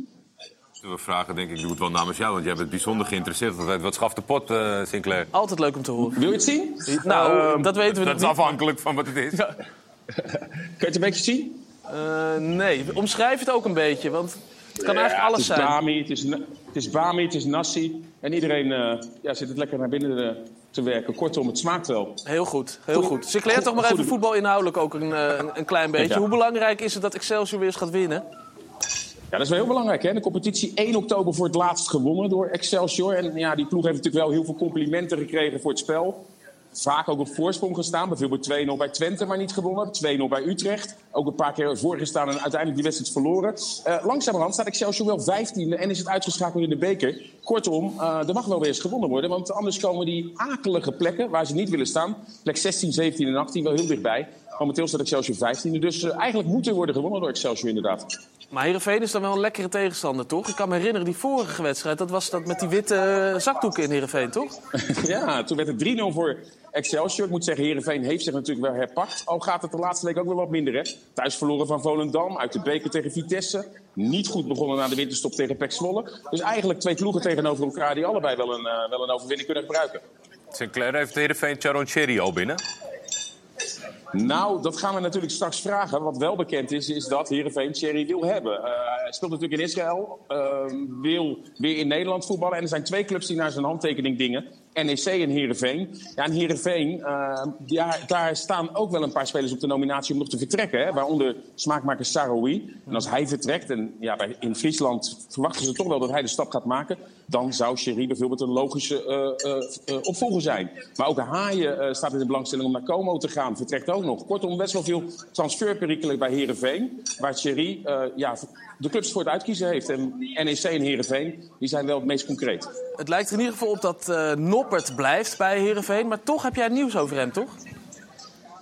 We vragen, denk ik, doe het wel namens jou, want jij bent bijzonder geïnteresseerd. Wat, wat schaft de pot, eh, Sinclair? Altijd leuk om te horen. Wil je het zien? Nou, Ehm, dat weten we Dat is afhankelijk van wat het is. Kun je het een beetje zien? Eh, nee, omschrijf het ook een beetje, want het kan eigenlijk alles het is zijn. Bami, het is, het is Bami, het is Nassi. En iedereen eh, ja, zit het lekker naar binnen eh, te werken. Kortom, het smaakt wel. Heel goed, heel goed. Sinclair, toch maar even voetbalinhoudelijk ook een, een, een klein beetje. Ja. Hoe belangrijk is het dat Excelsior weer eens gaat winnen? Ja, dat is wel heel belangrijk. Hè? De competitie 1 oktober voor het laatst gewonnen door Excelsior. En ja, die ploeg heeft natuurlijk wel heel veel complimenten gekregen voor het spel. Vaak ook op voorsprong gestaan. Bijvoorbeeld 2-0 bij Twente, maar niet gewonnen. 2-0 bij Utrecht. Ook een paar keer voorgestaan en uiteindelijk die wedstrijd verloren. Eh langzamerhand staat Excelsior wel 15e en is het uitgeschakeld in de beker. Kortom, eh, er mag wel weer eens gewonnen worden. Want anders komen die akelige plekken waar ze niet willen staan. Plek 16, 17 en 18 wel heel dichtbij. Momenteel staat Excelsior 15e. Dus eh, eigenlijk moet er worden gewonnen door Excelsior inderdaad. Maar Heerenveen is dan wel een lekkere tegenstander, toch? Ik kan me herinneren, die vorige wedstrijd, dat was dat met die witte zakdoeken in Heerenveen, toch? Ja, toen werd het 3-0 voor Excelsior. Ik moet zeggen, Heerenveen heeft zich natuurlijk wel herpakt. Al gaat het de laatste week ook wel wat minder, hè. Thuis verloren van Volendam, uit de beker tegen Vitesse. Niet goed begonnen na de winterstop tegen Pek Zwolle. Dus eigenlijk twee ploegen tegenover elkaar die allebei wel een, eh, wel een overwinning kunnen gebruiken. Sinclair heeft de Heerenveen Charon Cherry al binnen. Nou, dat gaan we natuurlijk straks vragen. Wat wel bekend is, is dat Heerenveen Thierry wil hebben. Eh, hij speelt natuurlijk in Israël, eh, wil weer in Nederland voetballen. En er zijn twee clubs die naar zijn handtekening dingen. NEC en Heerenveen. Ja, en Heerenveen, eh, ja, daar staan ook wel een paar spelers op de nominatie om nog te vertrekken. Waaronder smaakmaker Saroui. En als hij vertrekt, en ja, bij, in Friesland verwachten ze toch wel dat hij de stap gaat maken... dan zou Thierry bijvoorbeeld een logische eh, eh, eh, opvolger zijn. Maar ook Haaien eh, staat in de belangstelling om naar Como te gaan. Vertrekt ook nog. Kortom, best wel veel transferperikelen bij Heerenveen. Waar Thierry eh, ja, de clubs voor het uitkiezen heeft. En NEC en Heerenveen die zijn wel het meest concreet. Het lijkt er in ieder geval op dat eh, Noppert blijft bij Heerenveen. Maar toch heb jij nieuws over hem, toch?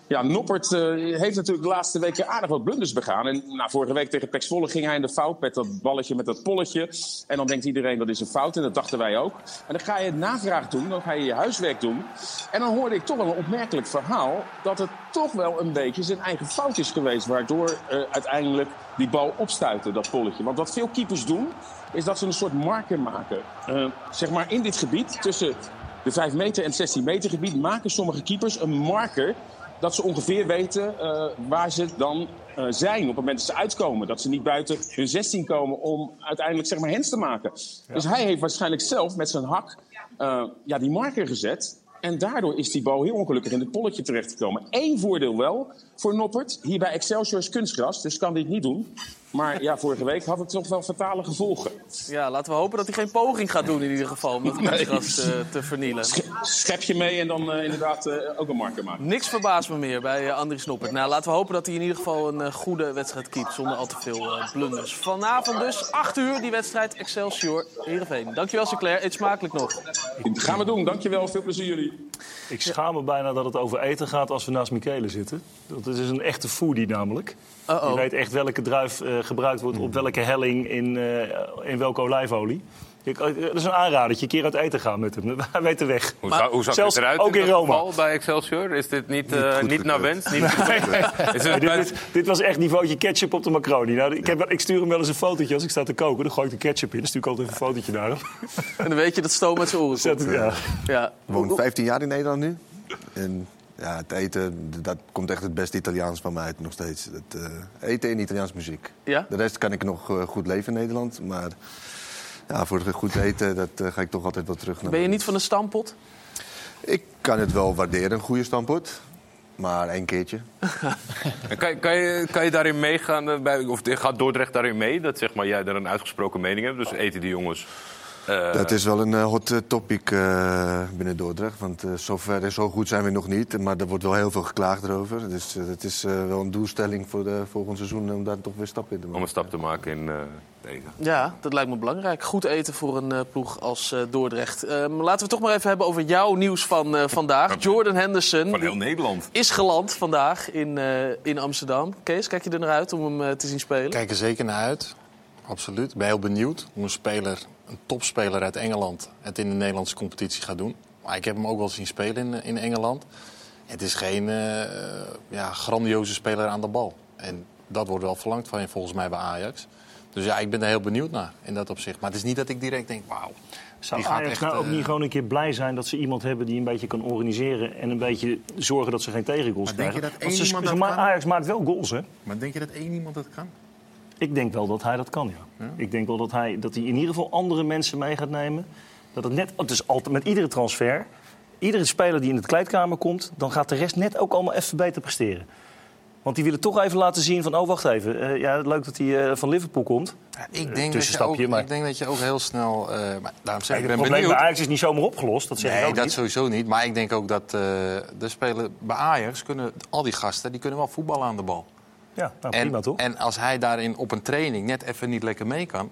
Ja, Noppert eh, heeft natuurlijk de laatste weken aardig wat blunders begaan. En nou, vorige week tegen Pek Zwolle ging hij in de fout met dat balletje, met dat polletje. En dan denkt iedereen dat is een fout en dat dachten wij ook. En dan ga je navraag doen, dan ga je je huiswerk doen. En dan hoorde ik toch wel een opmerkelijk verhaal dat het toch wel een beetje zijn eigen fout is geweest. Waardoor eh, uiteindelijk die bal opstuitte, dat polletje. Want wat veel keepers doen, is dat ze een soort marker maken. Eh, zeg maar in dit gebied, tussen de 5 meter en 16 meter gebied, maken sommige keepers een marker dat ze ongeveer weten eh, waar ze dan eh, zijn op het moment dat ze uitkomen. Dat ze niet buiten hun 16 komen om uiteindelijk zeg maar hens te maken. Dus hij heeft waarschijnlijk zelf met zijn hak eh, ja, die marker gezet. En daardoor is die bal heel ongelukkig in het polletje terechtgekomen. Eén voordeel wel voor Noppert. Hier bij Excelsior is kunstgras, dus kan dit niet doen. Maar ja, vorige week had het toch wel fatale gevolgen. Ja, laten we hopen dat hij geen poging gaat doen in ieder geval om dat Nee. kunstgras eh, te vernielen. Schep je mee en dan eh, inderdaad eh, ook een marker maken. Niks verbaast me meer bij uh, Andries Noppert. Nou, laten we hopen dat hij in ieder geval een goede wedstrijd keept. Zonder al te veel blunders. Vanavond dus, 8 uur, die wedstrijd Excelsior Heerenveen. Dankjewel Sinclair, eet smakelijk nog. Gaan we doen, dankjewel. Veel plezier jullie. Ik schaam me bijna dat het over eten gaat als we naast Michele zitten. Dat is een echte foodie namelijk. Uh-oh. Die weet echt welke druif gebruikt wordt op welke helling in, eh, in welke olijfolie. Ik, eh, dat is een aanradertje, een keer uit eten gaan met hem. Hij weet de weg. Hoe, zou- hoe zag Zelfs het eruit ook in geval bij Excelsior? Is dit niet, eh, niet, naar wens? Niet Nee, nee. Is Nee, het dit, bij- dit, dit was echt niveautje ketchup op de macaroni. Nou, ik, heb, ik stuur hem wel eens een fotootje als ik sta te koken. Dan gooi ik de ketchup in. Dan stuur ik altijd even een fotootje naar hem. En dan weet je dat stoom met zijn oren Zet komt. ja. Ja. woon 15 jaar in Nederland nu. En ja, het eten, dat komt echt het beste Italiaans van mij uit nog steeds. Het, eh, eten en Italiaans muziek. Ja? De rest kan ik nog eh, goed leven in Nederland. Maar ja, voor het goed eten dat, eh, ga ik toch altijd wel terug naar... Ben je niet van een stampot? Ik kan het wel waarderen, een goede stampot. Maar één keertje. Kan, je- kan, je, kan je daarin meegaan? Bij, of gaat Dordrecht daarin mee? Dat zeg maar, jij daar een uitgesproken mening hebt. Dus eten die jongens. Eh, Dat is wel een eh, hot eh, topic eh, binnen Dordrecht. Want eh zover en zo goed zijn we nog niet. Maar er wordt wel heel veel geklaagd erover. Dus het is eh, wel een doelstelling voor de volgend seizoen om daar toch weer stap in te maken. om een stap te maken in eh eten. Ja, dat lijkt me belangrijk. Goed eten voor een ploeg als eh, Dordrecht. Ehm, laten we het toch maar even hebben over jouw nieuws van eh, vandaag. Jordan Henderson Van heel Nederland. is geland vandaag in, eh, in Amsterdam. Kees, kijk je er naar uit om hem te zien spelen? Kijk er zeker naar uit. absoluut. Ik ben heel benieuwd hoe een speler, een topspeler uit Engeland, het in de Nederlandse competitie gaat doen. Maar ik heb hem ook wel zien spelen in, in Engeland. Het is geen eh, ja, grandioze speler aan de bal. En dat wordt wel verlangd van je volgens mij bij Ajax. Dus ja, ik ben er heel benieuwd naar in dat opzicht. Maar het is niet dat ik direct denk, wauw. Zou die gaat Ajax echt, nou ook eh, niet gewoon een keer blij zijn dat ze iemand hebben die een beetje kan organiseren en een beetje zorgen dat ze geen tegengoals Maar denk krijgen? je dat Want één ze- iemand ze dat ma- kan? Ajax maakt wel goals, hè? Maar denk je dat één iemand dat kan? Ik denk wel dat hij dat kan, ja. Ik denk wel dat hij, dat hij in ieder geval andere mensen mee gaat nemen. Dat het net, het is altijd met iedere transfer, iedere speler die in de kleedkamer komt, dan gaat de rest net ook allemaal even beter presteren. Want die willen toch even laten zien van, oh wacht even, eh, ja, leuk dat hij eh, van Liverpool komt. Ik denk, dat je ook, Tussenstapje, maar ik denk dat je ook heel snel... eh, maar daarom zeg ik, het ben probleem benieuwd. bij Ajax is niet zomaar opgelost, dat zeg ik nee, ook dat niet. sowieso niet. Maar ik denk ook dat eh, de spelen bij Ajax kunnen al die gasten die kunnen wel voetballen aan de bal. Ja, nou, en, prima toch? En als hij daarin op een training net even niet lekker mee kan,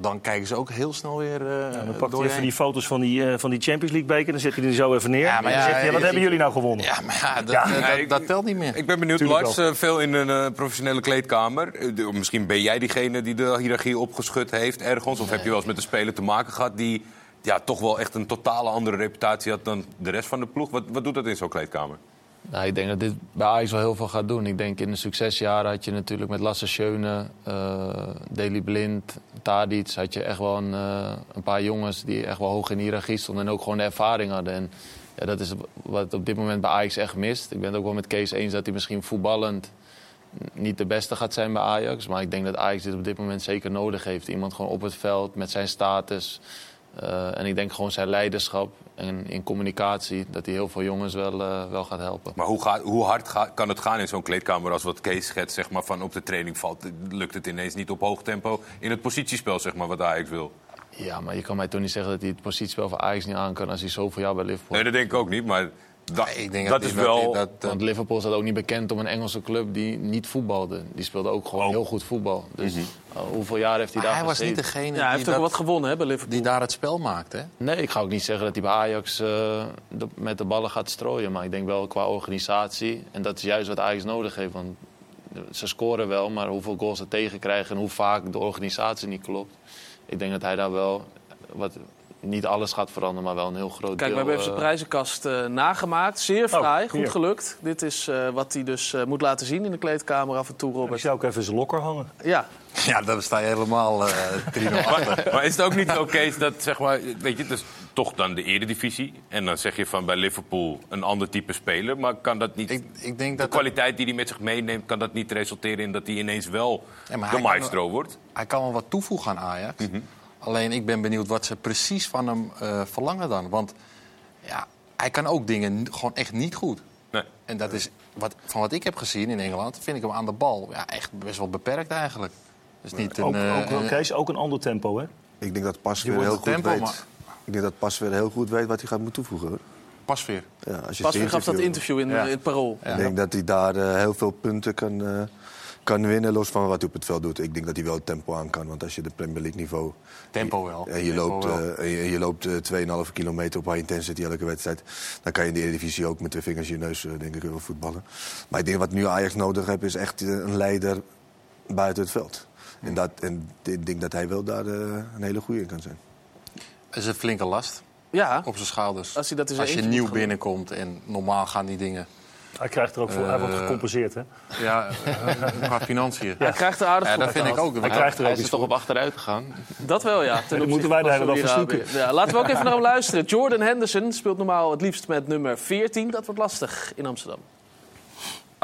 dan kijken ze ook heel snel weer uh, Ja, dan pakt hij even die foto's van die, eh, van die Champions League beker, dan zet hij er zo even neer. Ja, en maar dan ja, zegt hij, ja, wat hebben jullie nou gewonnen? Ja, maar ja, dat, Ja. eh, dat, dat telt niet meer. Ik ben benieuwd, Lars, veel in een professionele kleedkamer. De- misschien ben jij diegene die de hiërarchie opgeschud heeft ergens. Of heb je wel eens met een speler te maken gehad die ja, toch wel echt een totale andere reputatie had dan de rest van de ploeg. Wat, wat doet dat in zo'n kleedkamer? Nou, ik denk dat dit bij Ajax wel heel veel gaat doen. Ik denk in de succesjaren had je natuurlijk met Lasse Schöne, eh Deli Blind, Tadic... had je echt wel een, eh, een paar jongens die echt wel hoog in de hiërarchie stonden... en ook gewoon de ervaring hadden. En ja, dat is wat op dit moment bij Ajax echt mist. Ik ben het ook wel met Kees eens dat hij misschien voetballend niet de beste gaat zijn bij Ajax. Maar ik denk dat Ajax dit op dit moment zeker nodig heeft. Iemand gewoon op het veld met zijn status. Eh, en ik denk gewoon zijn leiderschap en in communicatie... dat hij heel veel jongens wel, eh, wel gaat helpen. Maar hoe, gaat, hoe hard ga- kan het gaan in zo'n kleedkamer als wat Kees schetst, zeg maar, van op de training valt? Lukt het ineens niet op hoog tempo in het positiespel, zeg maar, wat Ajax wil? Ja, maar je kan mij toch niet zeggen dat hij het positiespel van Ajax niet aan kan... als hij zoveel jaar bij Liverpool Nee, dat denk ik ook niet, maar dat, ik denk dat dat is wel... dat- dat- Want Liverpool staat ook niet bekend om een Engelse club die niet voetbalde. Die speelde ook gewoon heel goed voetbal. Dus Mhm. Hoeveel jaar heeft hij Maar daar hij was niet degene Ja, hij heeft die, ook dat- wat gewonnen hè, bij Liverpool. die daar het spel maakt, hè? Nee, ik ga ook niet zeggen dat hij bij Ajax eh, de- met de ballen gaat strooien. Maar ik denk wel qua organisatie. En dat is juist wat Ajax nodig heeft. Want ze scoren wel, maar hoeveel goals ze tegenkrijgen... en hoe vaak de organisatie niet klopt. Ik denk dat hij daar wel... Wat, niet alles gaat veranderen, maar wel een heel groot Kijk, deel... we hebben even zijn eh, prijzenkast eh, nagemaakt. Zeer fraai, goed gelukt. Dit is eh, wat hij dus eh, moet laten zien in de kleedkamer af en toe, Ik Robert. zou ook even zijn lokker hangen. Ja, Ja, daar sta je helemaal eh 3-0 achter. Maar is het ook niet Kees, dat zeg maar, weet je, het is toch dan de eredivisie. En dan zeg je van bij Liverpool een ander type speler. Maar kan dat niet, Ik, ik denk de dat kwaliteit die hij met zich meeneemt, kan dat niet resulteren in dat hij ineens wel Ja, de maestro wordt? hij kan wel wat toevoegen aan Ajax. Mhm. Alleen ik ben benieuwd wat ze precies van hem eh, verlangen dan. Want ja, hij kan ook dingen gewoon echt niet goed. Nee. En dat is, wat, van wat ik heb gezien in Engeland, vind ik hem aan de bal ja, echt best wel beperkt eigenlijk. Dus niet een, Ook, eh, ook, een- Kees, ook een ander tempo, hè? Ik denk dat Pas weer heel goed tempo, weet. maar- Ik denk dat Pas weer heel goed weet wat hij gaat moeten toevoegen. Hoor. pasveer. Ja, als je Pas het gaf dat interview- interview in, Ja. in het Parool. Ik denk dat hij daar eh, heel veel punten kan, eh, kan winnen, los van wat hij op het veld doet. Ik denk dat hij wel het tempo aan kan, want als je de Premier League niveau... Tempo wel. En je Tempo loopt, eh, en je, loopt eh, 2,5 kilometer op high intensity elke wedstrijd. Dan kan je in de Eredivisie ook met twee vingers in je neus, eh, denk ik, wel voetballen. Maar ik denk wat nu Ajax nodig heeft, is echt eh, een leider buiten het veld. En, dat, en ik denk dat hij wel daar eh, een hele goede in kan zijn. Dat is een flinke last Ja, op zijn schouders. Als hij dat Als je nieuw binnenkomt en normaal gaan die dingen. Hij krijgt er ook voor, hij wordt Eh, gecompenseerd, hè? Ja, eh, qua financiën. hij krijgt er aardig Ja, voor dat vind ik ook. Hij krijgt er ook Hij is er toch op achteruit gegaan. Dat wel, ja. Ten Dan moeten wij dag van verzoeken. Ja, laten we ook even naar hem luisteren. Jordan Henderson speelt normaal het liefst met nummer 14. Dat wordt lastig in Amsterdam.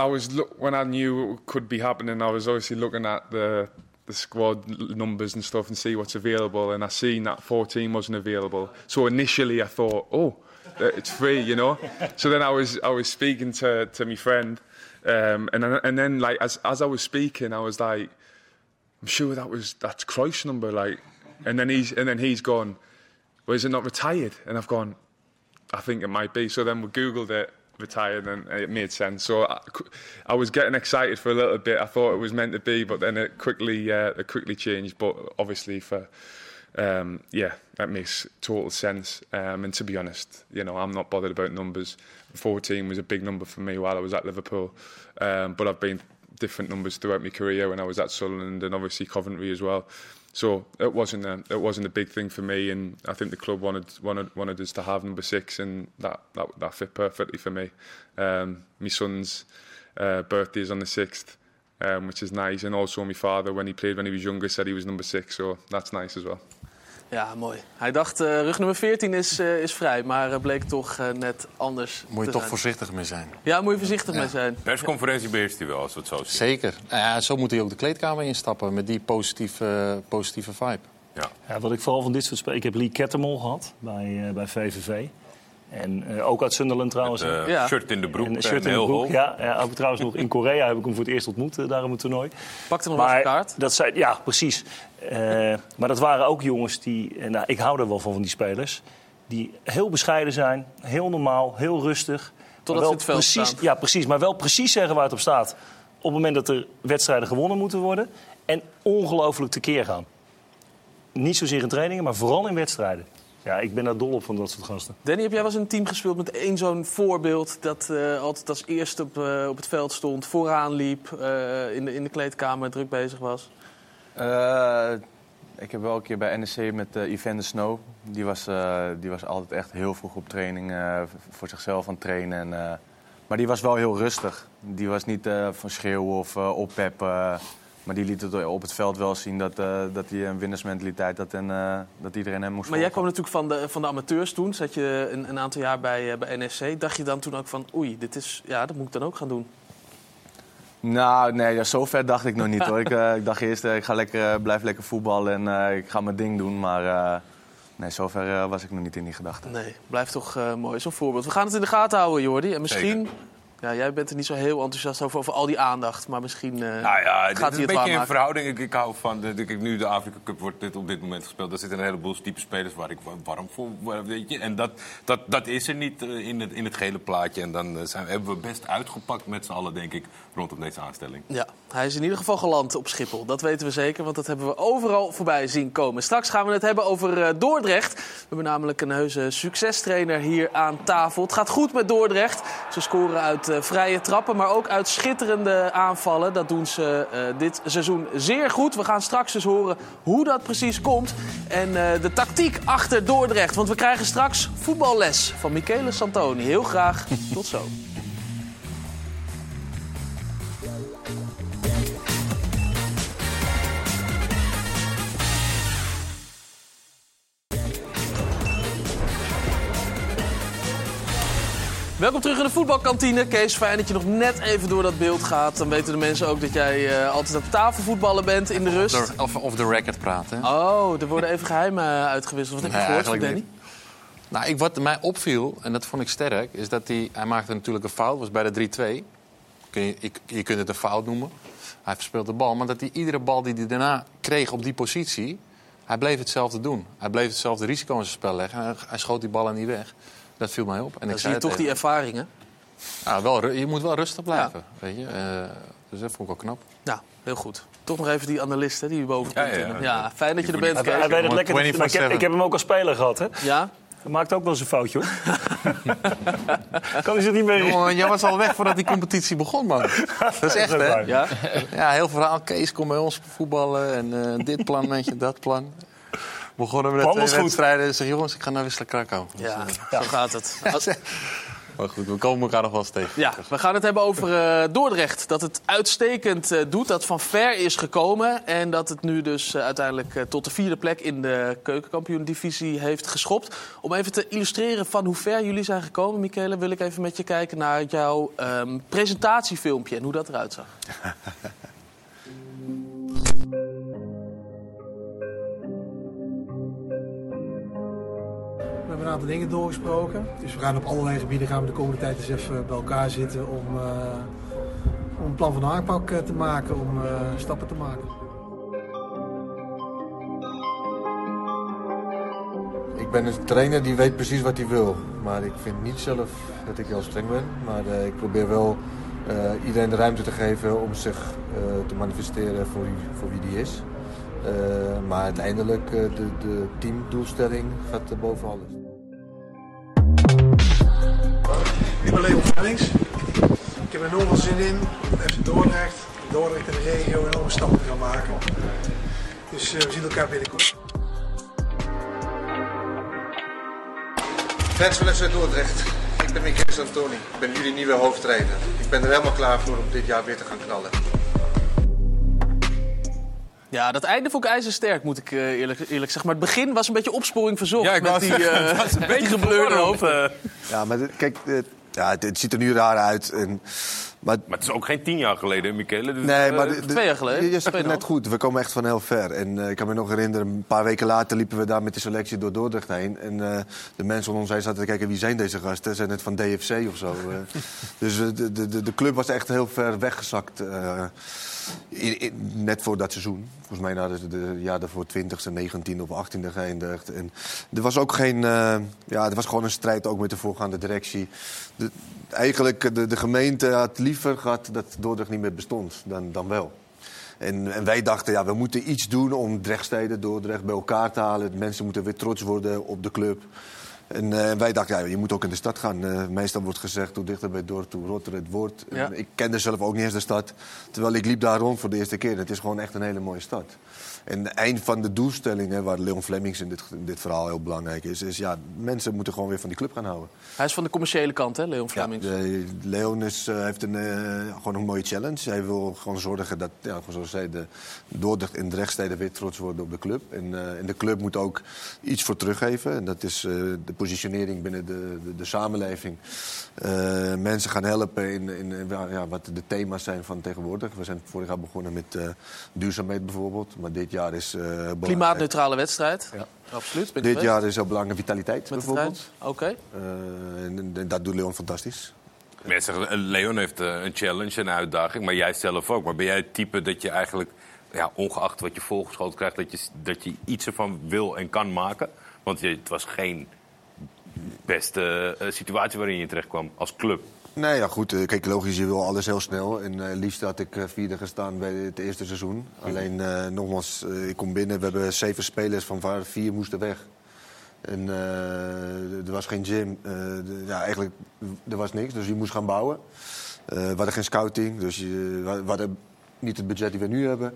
I was look when I knew what could be happening. I was obviously looking at the the squad numbers and stuff and see what's available. And I seen that 14 wasn't available. So initially I thought, oh, it's free, you know. so then I was I was speaking to to my friend, um, and and then like as as I was speaking, I was like, I'm sure that was that's Cruyff's number, like. And then he's and then he's gone. Well, is it not retired? And I've gone. I think it might be. So then we Googled it, retired, and it made sense. So I, I was getting excited for a little bit. I thought it was meant to be, but then it quickly, uh, it quickly changed. But obviously, for um, yeah, that makes total sense. Um, and to be honest, you know, I'm not bothered about numbers. 14 was a big number for me while I was at Liverpool, um, but I've been different numbers throughout my career when I was at Sunderland and obviously Coventry as well. So it wasn't a it wasn't a big thing for me, and I think the club wanted wanted wanted us to have number six, and that that, that fit perfectly for me. Um, my son's uh, birthday is on the sixth. Um, which is nice, and also my father, when he played when he was younger, said he was number six, so that's nice as well. Ja, mooi. Hij dacht, eh, rug nummer 14 is, eh, is vrij, maar het bleek toch eh, net anders Moet je toch zijn. voorzichtig mee zijn. Ja, moet je voorzichtig mee zijn. Persconferentie beheerst hij wel, als we het zo zien. Zeker. Nou ja, zo moet hij ook de kleedkamer instappen met die positieve, positieve vibe. Ja. Ja, wat ik vooral van dit soort spelers... Ik heb Lee Kettermol gehad bij, eh, bij VVV. En eh, ook uit Sunderland trouwens. Met, eh, Ja. shirt in de broek En shirt in de heel broek. Ja, ja, ook trouwens nog in Korea heb ik hem voor het eerst ontmoet, eh, daar op het toernooi. Pakte nog wel een kaart. Dat zijn, ja, precies. Eh, maar dat waren ook jongens die... nou, ik hou er wel van, van die spelers. Die heel bescheiden zijn, heel normaal, heel rustig. maar ze wel het veld precies, staan. Ja, precies. Maar wel precies zeggen waar het op staat. Op het moment dat er wedstrijden gewonnen moeten worden. En ongelooflijk tekeer gaan. Niet zozeer in trainingen, maar vooral in wedstrijden. Ja, ik ben daar dol op van dat soort gasten. Danny, heb jij wel eens een team gespeeld met één zo'n voorbeeld... dat eh, altijd als eerste op, eh, op het veld stond, vooraan liep... eh, in, de, in de kleedkamer druk bezig was? Eh, ik heb wel een keer bij NEC met uh, Yvonne de Snow. Die was, eh, die was altijd echt heel vroeg op training, eh, voor zichzelf aan het trainen. En, eh, maar die was wel heel rustig. Die was niet eh, van schreeuwen of eh oppeppen. Maar die liet het op het veld wel zien dat, eh, dat hij een winnersmentaliteit had en eh, dat iedereen hem moest Maar jij kwam natuurlijk van de, van de amateurs toen. Zat je een, een aantal jaar bij, eh, bij NSC. Dacht je dan toen ook van, oei, dit is, ja, dat moet ik dan ook gaan doen? Nou, nee, ja, zo ver dacht ik nog niet hoor. ik, eh, ik dacht eerst, eh, ik ga lekker, eh, blijf lekker voetballen en eh, ik ga mijn ding doen. Maar eh, nee, zo ver eh, was ik nog niet in die gedachten. Nee, blijft toch eh, mooi. Zo'n voorbeeld. We gaan het in de gaten houden, Jordi. En misschien... Ja, jij bent er niet zo heel enthousiast over, over al die aandacht. Maar misschien eh, Nou ja, het gaat hij een het beetje in verhouding. Ik, ik hou van, de, de- nu de Afrika Cup wordt dit op dit moment gespeeld. Daar zitten een heleboel type spelers waar ik wa- warm voor weet je. En dat, dat, dat is er niet eh, in het, in het gele plaatje. En dan eh, zijn, hebben we best uitgepakt met z'n allen, denk ik, rondom deze aanstelling. Ja, hij is in ieder geval geland op Schiphol. Dat weten we zeker, want dat hebben we overal voorbij zien komen. Straks gaan we het hebben over eh, Dordrecht. We hebben namelijk een heuse succestrainer hier aan tafel. Het gaat goed met Dordrecht. Ze scoren uit eh, vrije trappen, maar ook uit schitterende aanvallen. Dat doen ze eh, dit seizoen zeer goed. We gaan straks eens horen hoe dat precies komt. En eh, de tactiek achter Dordrecht. Want we krijgen straks voetballes van Michele Santoni. Heel graag. Tot zo. Welkom terug in de voetbalkantine. Kees, fijn dat je nog net even door dat beeld gaat. Dan weten de mensen ook dat jij eh, altijd aan tafel voetballen bent in de rust. Of, of de record praten. Oh, er worden even geheimen eh, uitgewisseld. Wat heb je Nee, gehoord Danny? niet. Nou, ik, wat mij opviel, en dat vond ik sterk, is dat hij... Hij maakte natuurlijk een fout, was bij de 3-2. Kun je, kunt het een fout noemen. Hij verspeelt de bal, maar dat hij iedere bal die hij daarna kreeg op die positie... Hij bleef hetzelfde doen. Hij bleef hetzelfde risico in zijn spel leggen. Hij, hij schoot die ballen niet weg. Dat viel mij op. En Dan ik zie je toch die ervaringen. Ja, wel, je moet wel rustig blijven. Weet je? Eh, dus dat vond ik wel knap. Nou, heel goed. Toch nog even die analist hè, die boven Ja, komt. ja, Ja, ja. fijn dat je er bent, hij Kees. weet het lekker. maar ik, heb, ik heb hem ook als speler gehad, hè? Ja? Hij maakt ook wel eens een foutje, hoor. kan hij zich niet meer... Jongen, jij was al weg voordat die competitie begon, man. Dat is echt, Dat is hè? Ja? Ja, heel verhaal. Kees, kom bij ons voetballen. En eh, dit plan, weet je, dat plan. Begonnen we met twee goed. wedstrijden. Zeg, jongens, ik ga naar Wisla Krakau. Ja, zo gaat het. Maar goed, we komen elkaar nog wel eens tegen. Ja, we gaan het hebben over eh, Dordrecht. Dat het uitstekend eh, doet, dat van ver is gekomen. En dat het nu dus eh, uiteindelijk eh, tot de vierde plek in de keukenkampioen-divisie heeft geschopt. Om even te illustreren van hoe ver jullie zijn gekomen, Michele, wil ik even met je kijken naar jouw ehm, presentatiefilmpje en hoe dat eruit zag. hebben een aantal dingen doorgesproken. Dus we gaan op allerlei gebieden gaan we de komende tijd eens even bij elkaar zitten om, eh, een plan van aanpak eh, te maken, om eh, stappen te maken. Ik ben een trainer die weet precies wat hij wil. Maar ik vind niet zelf dat ik heel streng ben. Maar ik probeer wel iedereen de ruimte te geven om zich te manifesteren voor wie, die is. Maar uiteindelijk de, de teamdoelstelling gaat boven alles. Ik ben Leon Vellings. Ik heb er enorm veel zin in. FC Dordrecht. Dordrecht en de regio enorme stappen gaan maken. Dus eh, we zien elkaar binnenkort. Fans van FC Dordrecht, ik ben Michael Santoni. Ik ben jullie nieuwe hoofdtrainer. Ik ben er helemaal klaar voor om dit jaar weer te gaan knallen. Ja, dat einde vond ik ijzersterk, moet ik eh, eerlijk, eerlijk zeggen. Maar het begin was een beetje opsporing verzocht. Ja, ik met die, eh, was een beetje gebleurde hoofd. Ja, maar dit- kijk, dit- ja, het, het ziet er nu raar uit. En, maar, Maar het is ook geen tien jaar geleden, Michele. Dus, nee, eh, maar twee jaar geleden, Je, je zegt het tweeënhalf. net goed. We komen echt van heel ver. En eh, ik kan me nog herinneren, een paar weken later liepen we daar met de selectie door Dordrecht heen. En eh, de mensen om ons heen zaten te kijken, wie zijn deze gasten? Zijn het van DFC of zo? dus de, de, de, de club was echt heel ver weggezakt. Net voor dat seizoen. Volgens mij na de, de jaar daarvoor 20e, 19e of 18e geëindigd. En er was ook geen. eh, ja, er was gewoon een strijd ook met de voorgaande directie. De, eigenlijk, de, de gemeente had liever gehad dat Dordrecht niet meer bestond dan, dan wel. En, en wij dachten, ja, we moeten iets doen om Drechtsteden, Dordrecht bij elkaar te halen. Mensen moeten weer trots worden op de club. En eh, wij dachten, ja, je moet ook in de stad gaan. Eh, meestal wordt gezegd, hoe dichter bij Dordt, hoe rotter het wordt. Ja. Ik kende zelf ook niet eens de stad. Terwijl ik liep daar rond voor de eerste keer. Het is gewoon echt een hele mooie stad. En het eind van de doelstelling, hè, waar Leon Flemings in dit, in dit verhaal heel belangrijk is... is ja, mensen moeten gewoon weer van die club gaan houden. Hij is van de commerciële kant, hè, Leon Ja, Flemings. de, Leon is, eh, heeft een, eh, gewoon een mooie challenge. Hij wil gewoon zorgen dat, ja, zoals ik zei, de Dordrecht en Drechtsteden weer trots worden op de club. En, eh, en de club moet ook iets voor teruggeven. En dat is eh, de positionering binnen de, de, de samenleving. Eh, mensen gaan helpen in, in, ja, wat de thema's zijn van tegenwoordig. We zijn vorig jaar begonnen met eh, duurzaamheid bijvoorbeeld. Maar dit jaar is... eh, Klimaatneutrale wedstrijd. Ja. Absoluut. Dit geweest? jaar is heel belangrijk vitaliteit Met bijvoorbeeld. Oké. Eh, en, en dat doet Leon fantastisch. Mensen zeggen, eh, Leon heeft een challenge, een uitdaging, maar jij zelf ook. Maar ben jij het type dat je eigenlijk, ja, ongeacht wat je volgeschoten krijgt, dat je, dat je iets ervan wil en kan maken? Want je, het was geen beste situatie waarin je terecht kwam als club. Nee, ja goed. eh, Kijk, logisch, je wil alles heel snel. En eh, liefst had ik eh, vierde gestaan bij het eerste seizoen. Alleen, nogmaals, ik kom binnen. We hebben zeven spelers, van waar vier moesten weg. En er was geen gym. Ja, eigenlijk, er was niks. Dus je moest gaan bouwen. We hadden geen scouting. Dus je, we hadden niet het budget die we nu hebben.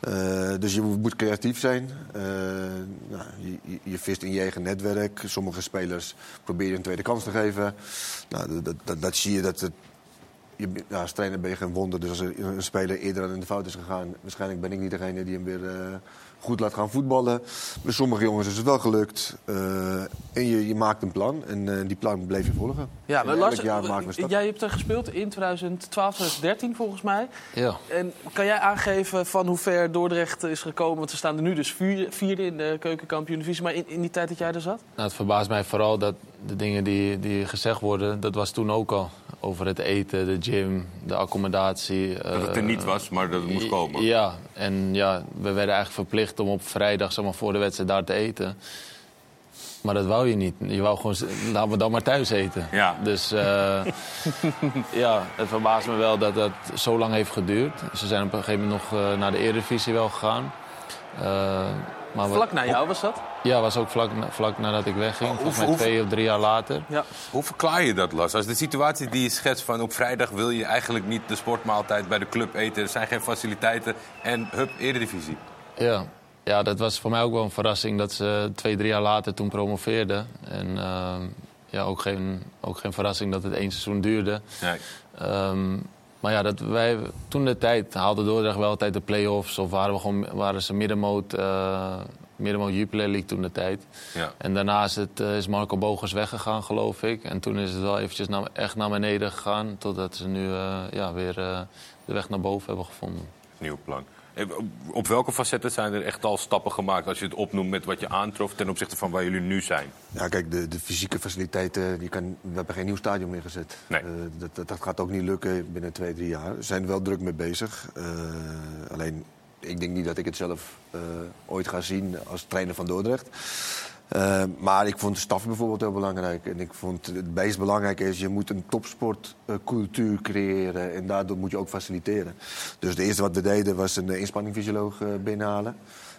Eh, dus je moet creatief zijn. Eh, nou, je, je- vist in je eigen netwerk. Sommige spelers probeer je een tweede kans te geven. Nou, dat, dat, dat, zie je dat het. Je, als trainer ben je geen wonder. Dus als een speler eerder aan in de fout is gegaan, waarschijnlijk ben ik niet degene die hem weer eh, goed laat gaan voetballen. Bij sommige jongens is het wel gelukt. Eh, en je, je maakt een plan en eh, die plan bleef je volgen. Ja, maar Lars, eh, jij hebt er gespeeld in 2012, 2013 volgens mij. Ja. En kan jij aangeven van hoe ver Dordrecht is gekomen? Want we staan er nu dus vierde, vierde in de keukenkampioen-divisie. Maar in, in die tijd dat jij er zat? Nou, het verbaast mij vooral dat de dingen die, die gezegd worden, dat was toen ook al. Over het eten, de gym, de accommodatie. Dat het er niet was, maar dat het moest komen. Ja, en ja, we werden eigenlijk verplicht om op vrijdag zeg maar, voor de wedstrijd daar te eten. Maar dat wou je niet. Je wou gewoon, laten we dan maar thuis eten. Ja. Dus eh, ja, het verbaast me wel dat dat zo lang heeft geduurd. Ze zijn op een gegeven moment nog eh, naar de Eredivisie wel gegaan. Eh, maar Vlak na jou was dat? Ja, was ook vlak, na- vlak nadat ik wegging. Volgens mij twee of drie jaar later. Ja. Hoe verklaar je dat, Las? Als de situatie die je schetst van op vrijdag wil je eigenlijk niet de sportmaaltijd bij de club eten. Er zijn geen faciliteiten en hup, eredivisie. Ja. ja, dat was voor mij ook wel een verrassing dat ze twee, drie jaar later toen promoveerden. En ehm, ja, ook geen, ook geen verrassing dat het één seizoen duurde. Nee. Ehm, maar ja, dat wij, toen de tijd haalde Dordrecht wel altijd de play-offs. Of waren, we gewoon, waren ze middenmoot, eh middenmoot Jupiler League toen de tijd. Ja. En daarna is, het, eh, is Marco Bogers weggegaan, geloof ik. En toen is het wel eventjes naar, echt naar beneden gegaan. Totdat ze nu eh, ja, weer de weg naar boven hebben gevonden. Nieuw plan. Eh, op- welke facetten zijn er echt al stappen gemaakt als je het opnoemt met wat je aantrof ten opzichte van waar jullie nu zijn? Ja, kijk, de, de fysieke faciliteiten, die kan, we hebben geen nieuw stadion meer gezet. Nee. Eh, dat, dat, dat gaat ook niet lukken binnen twee, drie jaar. We zijn er wel druk mee bezig. Eh, alleen, ik denk niet dat ik het zelf ooit ga zien als trainer van Dordrecht. Eh, maar ik vond de staf bijvoorbeeld heel belangrijk. En ik vond het meest belangrijke is, je moet een topsportcultuur creëren. En daardoor moet je ook faciliteren. Dus het eerste wat we deden was een eh, inspanningfysioloog eh, binnenhalen.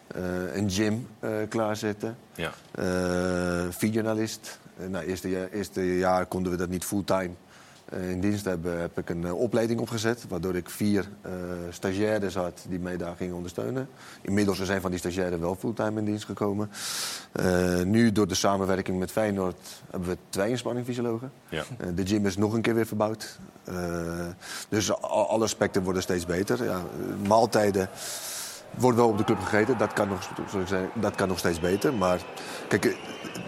Eh, een gym klaarzetten. Ja. Eh videoanalist. Uh, nou, eerste, jaar, eerste jaar konden we dat niet fulltime. Eh, in dienst hebben, heb ik een eh, opleiding opgezet. Waardoor ik vier eh stagiaires had die mij daar gingen ondersteunen. Inmiddels zijn van die stagiaires wel fulltime in dienst gekomen. Nu door de samenwerking met Feyenoord hebben we twee inspanningfysiologen. Ja. De gym is nog een keer weer verbouwd. Dus alle aspecten worden steeds beter. Ja, maaltijden wordt wel op de club gegeten. Dat kan nog, dat kan nog steeds beter. Maar kijk,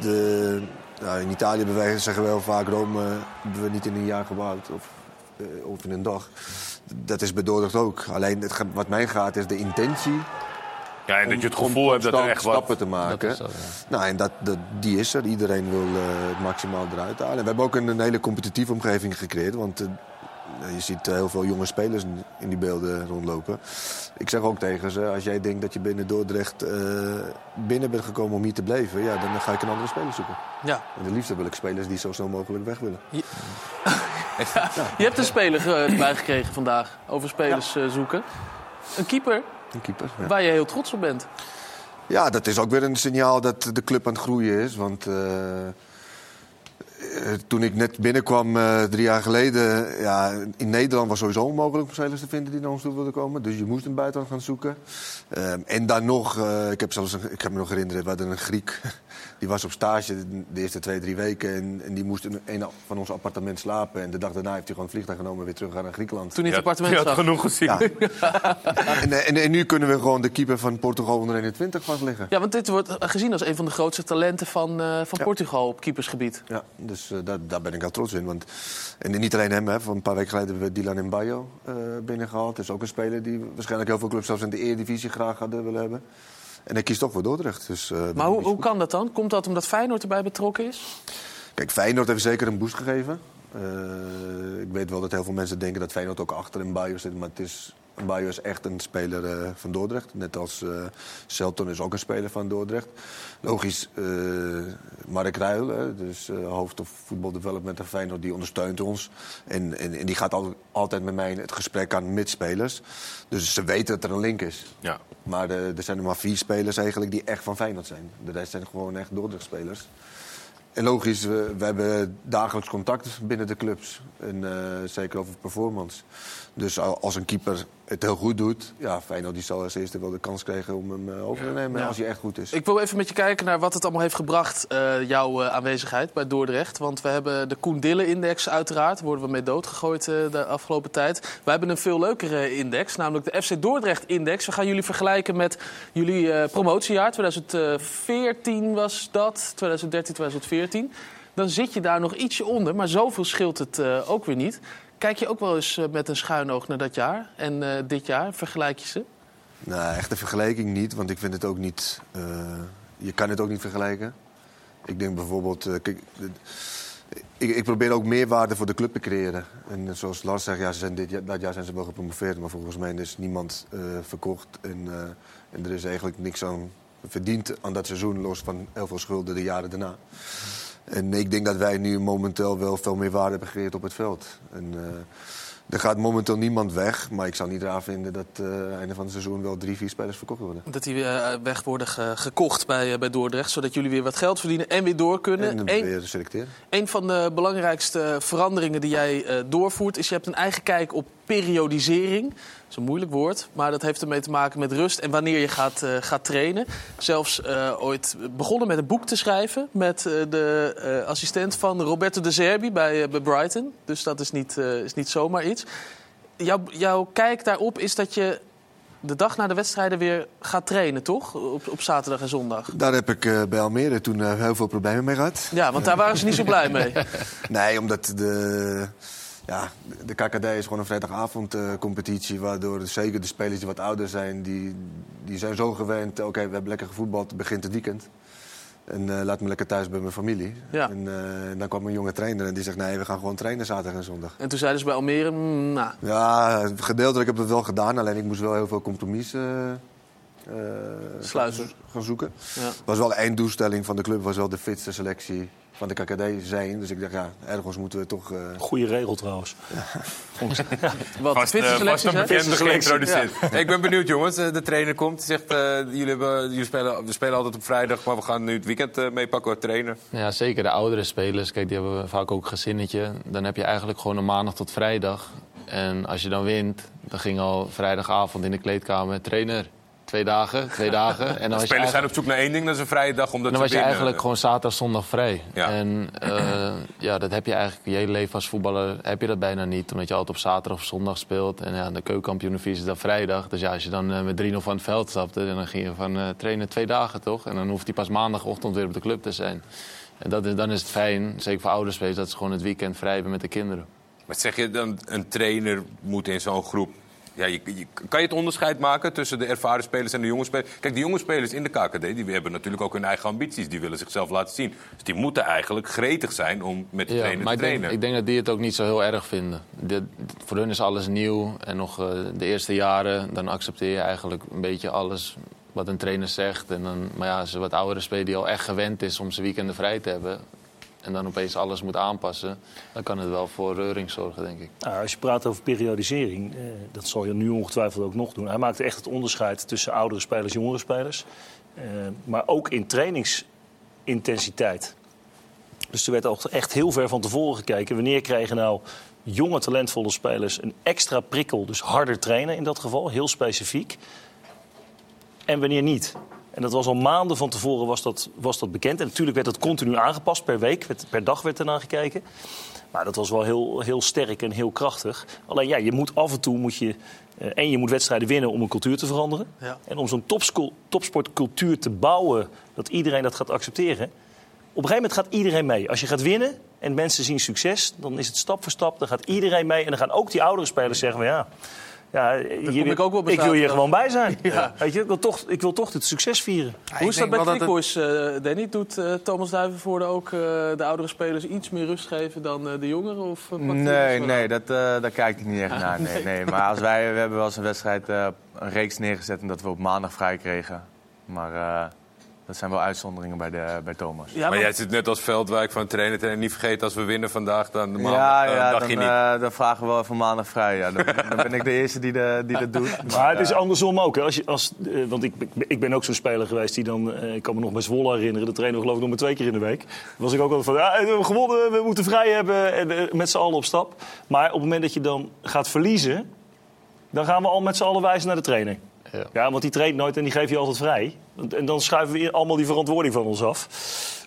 de, nou, in Italië wij, zeggen we wel vaak... Rome hebben we niet in een jaar gebouwd of, eh, of in een dag. Dat is Dordrecht ook. Alleen het, wat mij gaat is de intentie... Ja, en dat je het om- gevoel om hebt dat er echt wat... stappen te maken. Dat is zo, ja. Nou, en dat, dat, die is er. Iedereen wil eh, het maximaal eruit halen. En we hebben ook een, een hele competitieve omgeving gecreëerd. Want eh, je ziet eh, heel veel jonge spelers in- die beelden rondlopen. Ik zeg ook tegen ze, als jij denkt dat je binnen Dordrecht eh, binnen bent gekomen om hier te blijven... Ja, dan ga ik een andere speler zoeken. Ja. En de liefste wil ik spelers die zo snel mogelijk weg willen. Je hebt een speler eh, erbij gekregen vandaag over spelers zoeken. Een keeper Een keeper, ja. waar je heel trots op bent. Ja, dat is ook weer een signaal dat de club aan het groeien is. Want toen ik net binnenkwam eh, drie jaar geleden... Ja, in Nederland was sowieso onmogelijk om spelers te vinden die naar ons toe wilden komen. Dus je moest een buitenland gaan zoeken. Ehm, en dan nog, eh, ik, heb zelfs ik heb me nog herinneren, we hadden een Griek... Die was op stage de eerste twee, drie weken. En, en die moest in een van ons appartement slapen. En de dag daarna heeft hij gewoon een vliegtuig genomen en weer terug naar Griekenland. Toen hij het appartement je had zag. genoeg gezien. Ja. En, en, en nu kunnen we gewoon de keeper van Portugal onder 21 vastleggen. Ja, want dit wordt gezien als een van de grootste talenten van, eh, van Ja. Portugal op keepersgebied. Ja, dus eh, daar, daar ben ik wel trots in. Want, en niet alleen hem, hè, van een paar weken geleden hebben we Dylan Mbayo eh binnengehaald. Dat is ook een speler die waarschijnlijk heel veel clubs zelfs in de Eredivisie graag hadden willen hebben. En hij kiest toch voor Dordrecht. Dus, eh, Maar hoe, hoe kan dat dan? Komt dat omdat Feyenoord erbij betrokken is? Kijk, Feyenoord heeft zeker een boost gegeven. Eh, ik weet wel dat heel veel mensen denken dat Feyenoord ook achter een Bayo zit. Maar het is, Bayo is echt een speler eh, van Dordrecht. Net als Selton is ook een speler van Dordrecht. Logisch, Mark Ruil, dus hoofd of voetbaldevelopment van Feyenoord, die ondersteunt ons. En, en, en die gaat al, altijd met mij het gesprek aan met spelers. Dus ze weten dat er een link is. Ja. Maar er zijn er maar vier spelers eigenlijk die echt van Feyenoord zijn. De rest zijn gewoon echt Dordrecht-spelers. En logisch, we, hebben dagelijks contact binnen de clubs. En eh, zeker over performance. Dus al- als een keeper het heel goed doet... Ja, Feyenoord die zal als eerste wel de kans krijgen om hem eh, over te nemen Ja. als hij echt goed is. Ik wil even met je kijken naar wat het allemaal heeft gebracht, eh, jouw eh, aanwezigheid bij Dordrecht. Want we hebben de Koen Dille-index uiteraard, daar worden we mee doodgegooid eh, de afgelopen tijd. We hebben een veel leukere index, namelijk de FC Dordrecht-index. We gaan jullie vergelijken met jullie promotiejaar, 2014 was dat, 2013, 2014. Dan zit je daar nog ietsje onder, maar zoveel scheelt het ook weer niet. Kijk je ook wel eens eh, met een schuin oog naar dat jaar en eh, dit jaar? Vergelijk je ze? Nou, echt een vergelijking niet, want ik vind het ook niet... eh, je kan het ook niet vergelijken. Ik denk bijvoorbeeld... de- ik, ik probeer ook meerwaarde voor de club te creëren. En zoals Lars zegt, ja, ze zijn dit, dat jaar zijn ze wel gepromoveerd... maar volgens mij is niemand verkocht. En, en er is eigenlijk niks aan verdiend aan dat seizoen... los van heel veel schulden de jaren daarna. En ik denk dat wij nu momenteel wel veel meer waarde hebben gecreëerd op het veld. En, eh, er gaat momenteel niemand weg, maar ik zou niet raar vinden dat eh einde van het seizoen wel drie, vier spelers verkocht worden. Dat die eh, weg worden ge- gekocht bij, bij Dordrecht. Zodat jullie weer wat geld verdienen en weer door kunnen. En Eén- weer selecteren. Een van de belangrijkste veranderingen die jij doorvoert... is je hebt een eigen kijk op periodisering. Dat is een moeilijk woord, maar dat heeft ermee te maken met rust... en wanneer je gaat, eh, gaat trainen. Zelfs eh, ooit begonnen met een boek te schrijven... met eh, de assistent van Roberto De Zerbi bij, bij Brighton. Dus dat is niet, is niet zomaar iets. Jouw, jouw kijk daarop is dat je de dag na de wedstrijden weer gaat trainen, toch? Op, op zaterdag en zondag. Daar heb ik bij Almere toen heel veel problemen mee gehad. Ja, want daar waren ze niet zo blij mee. Nee, omdat de, ja, de KKD is gewoon een vrijdagavondcompetitie... waardoor zeker de spelers die wat ouder zijn, die, die zijn zo gewend... oké, we hebben lekker gevoetbald, het begint het weekend. En eh, laat me lekker thuis bij mijn familie. Ja. En, eh, en dan kwam een jonge trainer en die zegt... nee, we gaan gewoon trainen zaterdag en zondag. En toen zeiden ze bij Almere, mm, nou, Ja, gedeeltelijk heb ik dat wel gedaan. Alleen ik moest wel heel veel compromissen eh, Sluiten. gaan zoeken. Ja. was wel één doelstelling van de club, was wel de fitste selectie van de KKD zijn. Dus ik dacht, ja, ergens moeten we toch... eh, Goeie regel trouwens. Wat, Vast, eh, vast een bekende geïntroduceerd. Ik ben benieuwd, jongens. Eh, De trainer komt. die Zegt, eh, jullie, hebben, jullie spelen, we spelen altijd op vrijdag, maar we gaan nu het weekend meepakken. Trainen. Ja, zeker de oudere spelers. Kijk, die hebben vaak ook een gezinnetje. Dan heb je eigenlijk gewoon een maandag tot vrijdag. En als je dan wint, dan ging al vrijdagavond in de kleedkamer trainer. Twee dagen, twee dagen. En dan De spelers zijn op zoek naar één ding, dat is een vrije dag. Omdat dan ze was je eigenlijk gewoon zaterdag, zondag vrij. Ja. En eh, ja, dat heb je eigenlijk je hele leven als voetballer heb je dat bijna niet. Omdat je altijd op zaterdag of zondag speelt. En ja, de keukenkampioenvisie is dan vrijdag. Dus ja, als je dan eh, met 3-0 van het veld stapte... dan ging je van eh, trainen twee dagen, toch? En dan hoeft hij pas maandagochtend weer op de club te zijn. En dat is, dan is het fijn, zeker voor ouders, dat ze gewoon het weekend vrij hebben met de kinderen. Maar zeg je dan, een trainer moet in zo'n groep... Ja, je, je- kan je het onderscheid maken tussen de ervaren spelers en de jonge spelers? Kijk, de jonge spelers in de KKD die hebben natuurlijk ook hun eigen ambities. Die willen zichzelf laten zien. Dus die moeten eigenlijk gretig zijn om met de Ja, trainer maar te ik denk, trainen. ik denk dat die het ook niet zo heel erg vinden. Dit- voor hun is alles nieuw. En nog eh, de eerste jaren, dan accepteer je eigenlijk een beetje alles wat een trainer zegt. En dan, maar ja, als er wat oudere speler die al echt gewend is om zijn weekenden vrij te hebben... en dan opeens alles moet aanpassen... dan kan het wel voor reuring zorgen, denk ik. Nou, als je praat over periodisering, eh, dat zal je nu ongetwijfeld ook nog doen. Hij maakte echt het onderscheid tussen oudere spelers en jongere spelers. Eh, maar ook in trainingsintensiteit. Dus er werd ook echt heel ver van tevoren gekeken. Wanneer kregen nou jonge, talentvolle spelers een extra prikkel, dus harder trainen in dat geval, heel specifiek. En wanneer niet. En dat was al maanden van tevoren was dat, was dat bekend. En natuurlijk werd dat continu aangepast per week, werd- per dag werd ernaar gekeken. Maar dat was wel heel, heel sterk en heel krachtig. Alleen ja, je moet af en toe moet je. eh, en je moet wedstrijden winnen om een cultuur te veranderen. Ja. En om zo'n topsportcultuur te bouwen, dat iedereen dat gaat accepteren. Op een gegeven moment gaat iedereen mee. Als je gaat winnen en mensen zien succes, dan is het stap voor stap. Dan gaat iedereen mee. En dan gaan ook die oudere spelers zeggen: van, ja, ja, hier- ik ook wel ik wil hier gewoon bij zijn. Ja. Weet je, ik, wil toch, ik wil toch dit succes vieren. Hoe is dat bij dat het- eh Danny? Doet eh, Thomas Duivenvoorde ook eh, de oudere spelers iets meer rust geven dan eh, de jongeren? Of, Nee, dat nee, dat, eh, daar kijk ik niet echt naar. Nee, nee. Maar als wij, we hebben wel eens een wedstrijd, eh, een reeks neergezet... en dat we op maandag vrij kregen. Maar eh, dat zijn wel uitzonderingen bij, de, bij Thomas. Ja, maar jij zit net als Veldwijk van trainer. trainer. Niet vergeten, als we winnen vandaag, dan maandag, ja, eh, ja dan, eh, dan vragen we wel even maandag vrij. Ja. Dan, dan ben ik de eerste die, de, die dat doet. Maar het is andersom ook. Hè. Als je, als, eh, want ik, ik- ben ook zo'n speler geweest die dan... ik kan me nog bij Zwolle herinneren. De trainer geloof ik nog maar twee keer in de week. Dan was ik ook altijd van... Ja, we hebben gewonnen, we moeten vrij hebben. En met z'n allen op stap. Maar op het moment dat je dan gaat verliezen... dan gaan we al met z'n allen wijzen naar de trainer. Ja. Ja, want die traint nooit en die geeft je altijd vrij. En dan schuiven we allemaal die verantwoording van ons af.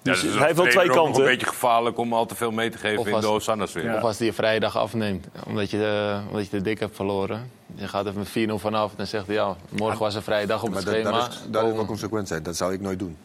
Ja, Dus dus hij heeft wel twee ook nog kanten. een beetje gevaarlijk om al te veel mee te geven Of in als- de Hosanna's weer. Of als die je vrijdag afneemt, omdat je, eh, omdat je te dik hebt verloren. Je gaat even met 4-0 vanaf en dan zegt hij... Ja, morgen was een vrije dag op Maar het dat, schema. dat is, dat is wel Boom. consequent zijn. Dat zou ik nooit doen.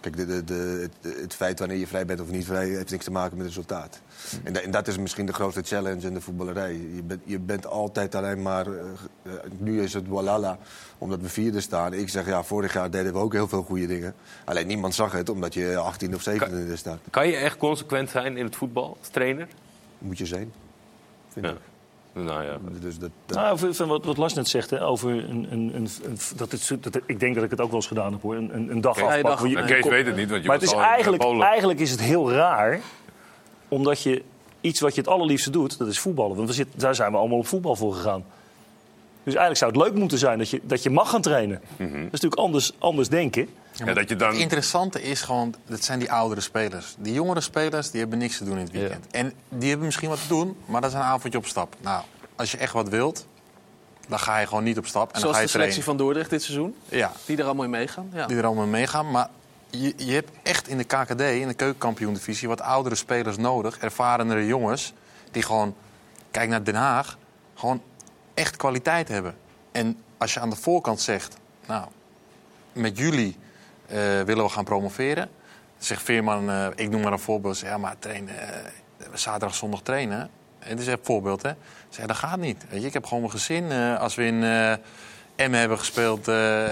Kijk, de, de, de, het, het feit wanneer je vrij bent of niet vrij... heeft niks te maken met het resultaat. En, da- en dat is misschien de grootste challenge in de voetballerij. Je bent, je bent altijd alleen maar... eh, eh, nu is het walala, omdat we vierde staan. Ik zeg, ja, vorig jaar deden we ook heel veel goede dingen. Alleen niemand zag het, omdat je 18 of 17e staat. Kan je echt consequent zijn in het voetbal als trainer? Moet je zijn, vind Ja. ik. Nou ja. Dus dat, dat- Nou, van wat, wat Lars net zegt, hè, over een, een, een, dat het, dat, ik denk dat ik het ook wel eens gedaan heb hoor. Een, een, een dag Kees- afpakken. dag- Je- Kees kom- weet het niet, want je maar het is eigenlijk, eigenlijk is het heel raar, omdat je iets wat je het allerliefste doet, dat is voetballen. Want we zitten, daar zijn we allemaal op voetbal voor gegaan. Dus eigenlijk zou het leuk moeten zijn dat je, dat je mag gaan trainen. Mhm. Dat is natuurlijk anders, anders denken. Ja, dat je dan... Het interessante is gewoon, dat zijn die oudere spelers. Die jongere spelers, die hebben niks te doen in het weekend. En die hebben misschien wat te doen, maar dat is een avondje op stap. Nou, als je echt wat wilt, dan ga je gewoon niet op stap. En dan Zoals de selectie trainen. van Dordrecht dit seizoen. Ja, Die er allemaal in meegaan. Ja. die er allemaal meegaan. Maar je, je hebt echt in de KKD, in de keukenkampioen-divisie... wat oudere spelers nodig, ervarenere jongens... die gewoon, kijk naar Den Haag, gewoon echt kwaliteit hebben. En als je aan de voorkant zegt... nou, met jullie willen we gaan promoveren... zegt Veerman, eh, ik noem maar een voorbeeld... ja, maar trainen, eh, zaterdag, zondag trainen... En dit is een voorbeeld, hè. Zeg, dat gaat niet. Weet je, ik heb gewoon mijn gezin. eh, als we in eh Emmen hebben gespeeld eh,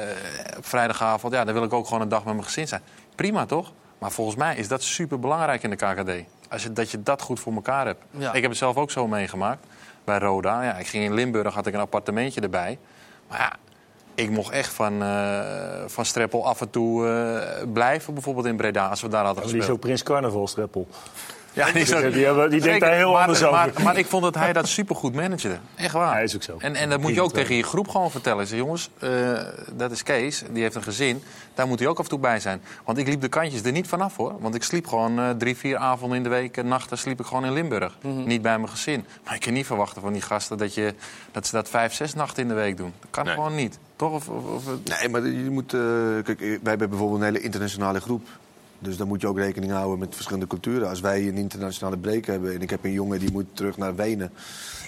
op vrijdagavond... Ja, dan wil ik ook gewoon een dag met mijn gezin zijn. Prima, toch? Maar volgens mij is dat super belangrijk in de KKD. Als je, dat je dat goed voor elkaar hebt. Ja. Ik heb het zelf ook zo meegemaakt bij Roda. Ja, ik ging in Limburg, had ik een appartementje erbij. Maar ja, ik mocht echt van, eh, van Streppel af en toe eh, blijven, bijvoorbeeld in Breda, als we daar hadden Die is gespeeld. ook Prins Carnaval, Streppel. Ja, die, die, hebben- die denkt daar heel maar, anders maar, over. Maar, ik vond dat hij dat supergoed managede. Echt waar. Hij is ook zo. En, en dat moet je ook tegen je groep gewoon vertellen. Zeg, jongens, eh, dat is Kees, die heeft een gezin. Daar moet hij ook af en toe bij zijn. Want ik liep de kantjes er niet vanaf hoor. Want ik sliep gewoon eh, drie, vier avonden in de week, eh, nachten sliep ik gewoon in Limburg. Mhm. Niet bij mijn gezin. Maar ik kan niet verwachten van die gasten dat, je, dat ze dat vijf, zes nachten in de week doen. Dat kan Nee. gewoon niet. Toch? Of, of, of- Nee, maar je moet. eh, kijk, wij hebben bijvoorbeeld een hele internationale groep. Dus dan moet je ook rekening houden met verschillende culturen. Als wij een internationale break hebben en ik heb een jongen die moet terug naar Wenen.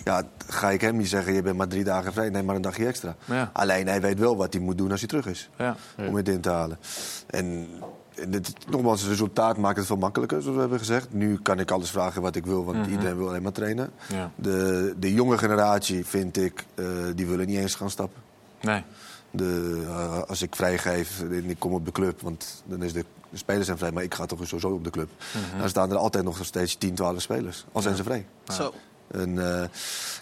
Ja, ga ik hem niet zeggen, je bent maar drie dagen vrij, neem maar een dagje extra. Ja. Alleen hij weet wel wat hij moet doen als hij terug is. Ja. Om het in te halen. En dit, nogmaals, het resultaat maakt het veel makkelijker, zoals we hebben gezegd. Nu kan ik alles vragen wat ik wil, want Mhm. iedereen wil alleen maar trainen. Ja. De, de jonge generatie, vind ik, eh, die willen niet eens gaan stappen. Nee. De, eh, als ik vrijgeef en ik kom op de club, want dan is de, de spelers zijn vrij, maar ik ga toch sowieso op de club. Mhm. Dan staan er altijd nog steeds 10, 12 spelers. Al zijn ze vrij. Zo. En, eh,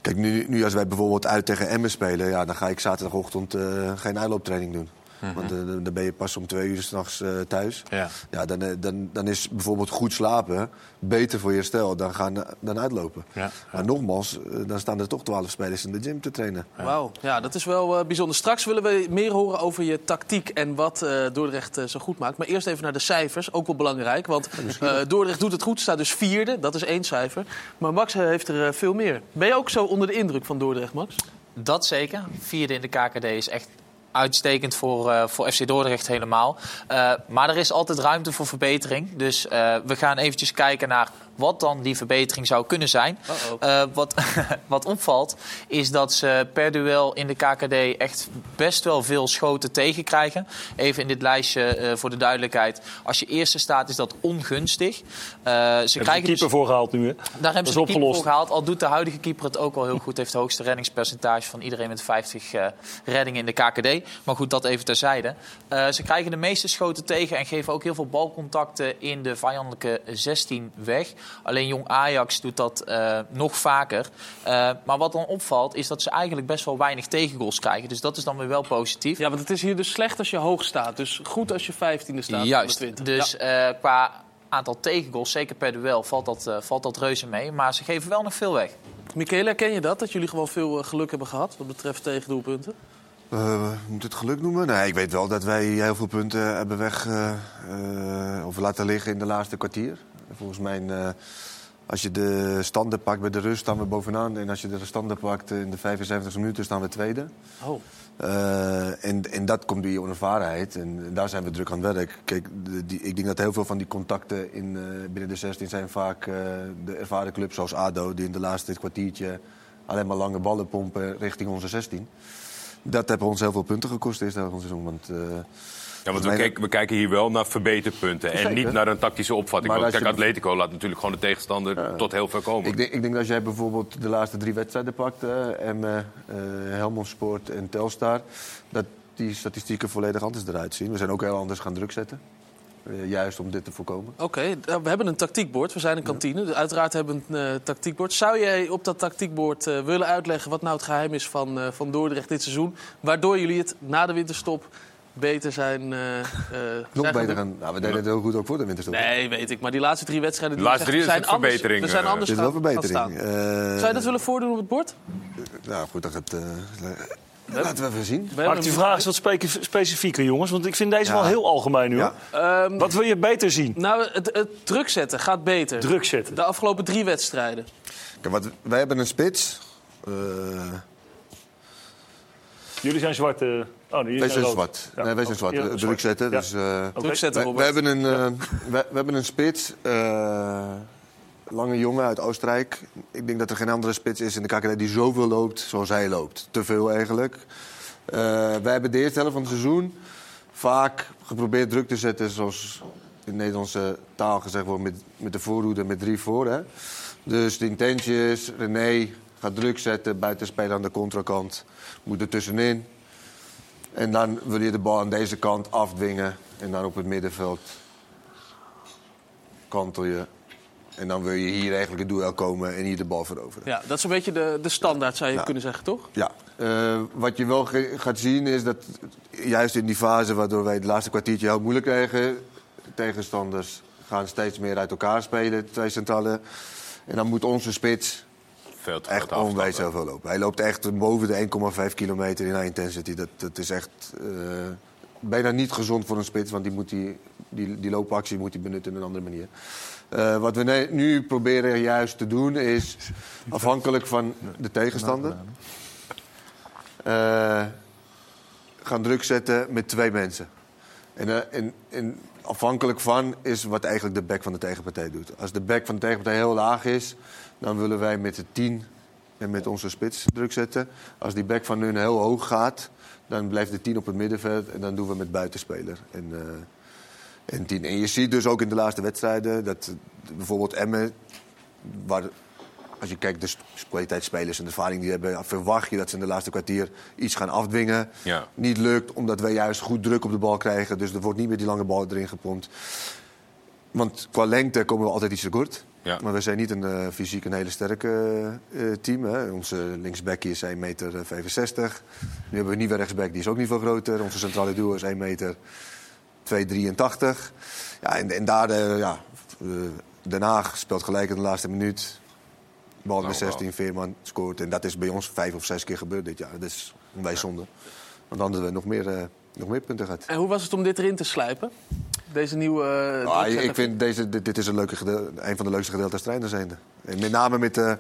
kijk, nu, nu als wij bijvoorbeeld uit tegen Emmen spelen, ja, dan ga ik zaterdagochtend eh, geen uitlooptraining doen. Mhm. Want eh, dan dan ben je pas om twee uur s'nachts eh thuis. Ja. Ja, dan, eh, dan, dan is bijvoorbeeld goed slapen beter voor je herstel dan, gaan, dan uitlopen. Ja. Maar nogmaals, dan staan er toch twaalf spelers in de gym te trainen. Wauw, ja, dat is wel eh, bijzonder. Straks willen we meer horen over je tactiek en wat eh, Dordrecht zo goed maakt. Maar eerst even naar de cijfers, ook wel belangrijk. Want eh, Dordrecht doet het goed, staat dus vierde, dat is één cijfer. Maar Max heeft er veel meer. Ben je ook zo onder de indruk van Dordrecht, Max? Dat zeker. Vierde in de KKD is echt uitstekend voor, eh, voor FC Dordrecht helemaal. Eh, maar er is altijd ruimte voor verbetering. Dus eh, we gaan eventjes kijken naar wat dan die verbetering zou kunnen zijn. Wat, wat opvalt is dat ze per duel in de KKD echt best wel veel schoten tegenkrijgen. Even in dit lijstje voor de duidelijkheid. Als je eerste staat is dat ongunstig. Ze Hebben krijgen een keeper voor gehaald nu, hè? daar hebben ze keeper opgelost. voor gehaald. Al doet de huidige keeper het ook wel heel goed. Heeft het hoogste reddingspercentage van iedereen met 50 eh, reddingen in de KKD. Maar goed, dat even terzijde. Eh, ze krijgen de meeste schoten tegen en geven ook heel veel balcontacten in de vijandelijke 16 weg. Alleen jong Ajax doet dat eh, nog vaker. Eh, maar wat dan opvalt is dat ze eigenlijk best wel weinig tegengoals krijgen. Dus dat is dan weer wel positief. Ja, want het is hier dus slecht als je hoog staat. Dus goed als je vijftiende staat. Juist. de 20. Dus qua aantal tegengoals, zeker per duel, valt dat, valt dat reuze mee. Maar ze geven wel nog veel weg. Michele, herken je dat? Dat jullie gewoon veel geluk hebben gehad wat betreft tegendoelpunten? Eh, moet het geluk noemen? Nee, ik weet wel dat wij heel veel punten hebben weg eh, eh, of laten liggen in de laatste kwartier. Volgens mij, als je de standen pakt bij de rust, staan we bovenaan. En als je de standen pakt in de 75 minuten, staan we tweede. Oh. En, en dat komt door je onervarenheid. En daar zijn we druk aan het werk. Kijk, de- die, ik denk dat heel veel van die contacten in, binnen de 16 zijn vaak de ervaren clubs zoals ADO... die in de laatste kwartiertje alleen maar lange ballen pompen richting onze 16. Dat heeft ons heel veel punten gekost hele seizoen. Want, eh, Ja, want we, we kijken hier wel naar verbeterpunten. En niet naar een tactische opvatting. Maar Want kijk, je- Atletico laat natuurlijk gewoon de tegenstander tot heel ver komen. Ik denk, ik denk dat als jij bijvoorbeeld de laatste drie wedstrijden pakt... eh Emmen, eh, Helmond Sport en Telstar... dat die statistieken volledig anders eruit zien. We zijn ook heel anders gaan druk zetten. Eh, juist om dit te voorkomen. Oké, eh, we hebben een tactiekbord. We zijn een kantine. Dus uiteraard hebben we een eh, tactiekbord. Zou jij op dat tactiekbord willen uitleggen wat nou het geheim is van, eh, van Dordrecht dit seizoen? Waardoor jullie het na de winterstop beter zijn. eh, eh, Nog zijn gaan beter gaan... Nou, we deden het heel goed ook voor de winterstop. Nee, weet ik. Maar die laatste drie wedstrijden De die laatste we drie zijn een verbetering, Anders, we zijn anders Dit is wel gaan, gaan verbetering. staan. Eh, Zou je dat willen voordoen op het bord? Nou goed, dat gaat... laten we even zien. Maak die vraag eens wat spe- specifieker, jongens. Want ik vind deze Ja. wel heel algemeen nu. Ja. hoor. Ehm, Wat wil je beter zien? nou, het, het druk zetten gaat beter. Druk zetten. De afgelopen drie wedstrijden. Kijk, wat, wij hebben een spits. Eh, Jullie zijn zwart. eh, oh, nee, jullie wij zijn rood. zwart. Ja. nee, wij zijn zwart. Ja, druk zetten. Ja. Dus, eh, Oké. Druk zetten, wij, wij hebben een, wij, we hebben een spits. Lange jongen uit Oostenrijk. Ik denk dat er geen andere spits is in de KKD die zoveel loopt zoals hij loopt. Te veel eigenlijk. Eh, wij hebben de eerste helft van het seizoen vaak geprobeerd druk te zetten, zoals in Nederlandse taal gezegd wordt, met, met de voorhoede met drie voor. Hè? Dus de intentie is, René gaat druk zetten, buitenspeler aan de contrakant, moet er tussenin. En dan wil je de bal aan deze kant afdwingen en dan op het middenveld kantel je En dan wil je hier eigenlijk het duel komen en hier de bal veroveren. Ja, dat is een beetje de, de standaard, zou je Ja. kunnen zeggen, toch? Ja, eh, wat je wel ge- gaat zien is dat juist in die fase waardoor wij het laatste kwartiertje heel moeilijk kregen, tegenstanders gaan steeds meer uit elkaar spelen, de twee centrale. En dan moet onze spits Veel te echt onwijs heel veel lopen. Hij loopt echt boven de 1,5 kilometer in high intensity. Dat, dat is echt eh, bijna niet gezond voor een spits, want die, moet die, die, die loopactie moet hij benutten op een andere manier. Eh, wat we nu proberen juist te doen is, afhankelijk van de tegenstander, eh, gaan druk zetten met twee mensen. En, eh, en, en afhankelijk van is wat eigenlijk de back van de tegenpartij doet. Als de back van de tegenpartij heel laag is, dan willen wij met de 10 en met onze spits druk zetten. Als die back van hun heel hoog gaat, dan blijft de 10 op het middenveld en dan doen we met buitenspeler. En, en, 10. en je ziet dus ook in de laatste wedstrijden dat eh, bijvoorbeeld Emmen, waar als je kijkt, de sp- kwaliteitsspelers en de ervaring die hebben, verwacht je dat ze in de laatste kwartier iets gaan afdwingen. Ja. Niet lukt, omdat wij juist goed druk op de bal krijgen. Dus er wordt niet meer die lange bal erin gepompt. Want qua lengte komen we altijd iets tekort. Ja. Maar we zijn niet een eh, fysiek een hele sterke eh, team. Hè. Onze linksback is 1,65 meter. Nu hebben we een nieuwe rechtsback, die is ook niet veel groter. Onze centrale duo is 1 meter 2,83. Ja, en, en daar, eh, ja, eh, Den Haag speelt gelijk in de laatste minuut. Bal de Nou, wel. 16, Veerman scoort. En dat is bij ons vijf of zes keer gebeurd dit jaar. Dat is onwijs zonde. Want dan hadden we nog meer, eh, nog meer punten gehad. En hoe was het om dit erin te slijpen? Deze nieuwe... Ah, ik vind deze, dit, dit is een, leuke een van de leukste gedeelten als trainer zijnde. En met name met de,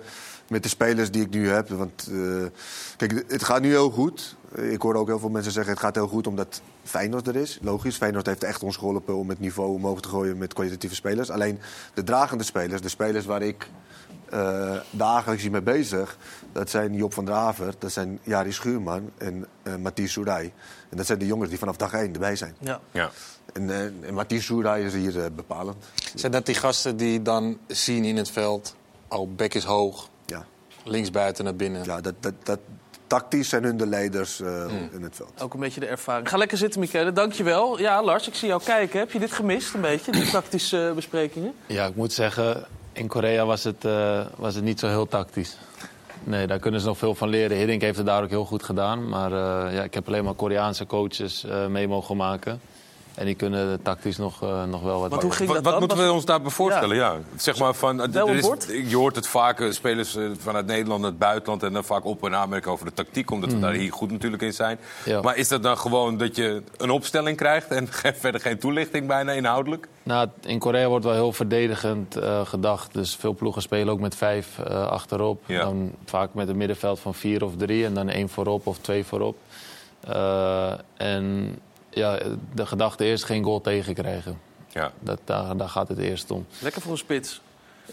met de spelers die ik nu heb. Want eh, kijk, het gaat nu heel goed. Ik hoor ook heel veel mensen zeggen het gaat heel goed omdat Feyenoord er is. Logisch, Feyenoord heeft echt ons geholpen om het niveau omhoog te gooien met kwalitatieve spelers. Alleen de dragende spelers, de spelers waar ik eh, dagelijks mee bezig... dat zijn Job van der Haver, dat zijn Jari Schuurman en eh Mathies Soerij. En dat zijn de jongens die vanaf dag één erbij zijn. Ja. Ja. En, eh, en Mathies Soerij is hier bepalend. Zijn dat die gasten die dan zien in het veld... oh, bek is hoog. Linksbuiten naar binnen. Ja, dat, dat, dat, tactisch zijn hun de leiders eh, in het veld. Ook een beetje de ervaring. Ga lekker zitten, Michele. Dankjewel. Ja, Lars, ik zie jou kijken. Heb je dit gemist een beetje, die tactische eh, besprekingen? Ja, ik moet zeggen, in Korea was het, eh, was het niet zo heel tactisch. Nee, daar kunnen ze nog veel van leren. Hiddink heeft het daar ook heel goed gedaan. Maar eh, ja, ik heb alleen maar Koreaanse coaches eh, mee mogen maken. En die kunnen tactisch nog, eh, nog wel wat. Want hoe ging Wat, dat wat dan? moeten we ons daarbij voorstellen? Ja. Zeg maar van, er is- je hoort het vaak, eh, spelers eh, vanuit Nederland, het buitenland... en dan vaak op- en aanmerken over de tactiek, omdat we daar hier goed natuurlijk in zijn. Ja. Maar is dat dan gewoon dat je een opstelling krijgt... en verder geen toelichting bijna inhoudelijk? Nou, in Korea wordt wel heel verdedigend eh, gedacht. Dus veel ploegen spelen ook met vijf eh, achterop. Ja. Dan vaak met een middenveld van vier of drie. En dan één voorop of twee voorop. Eh, en ja, de gedachte is geen goal tegenkrijgen. Ja. Dat, daar, daar gaat het eerst om. Lekker voor een spits.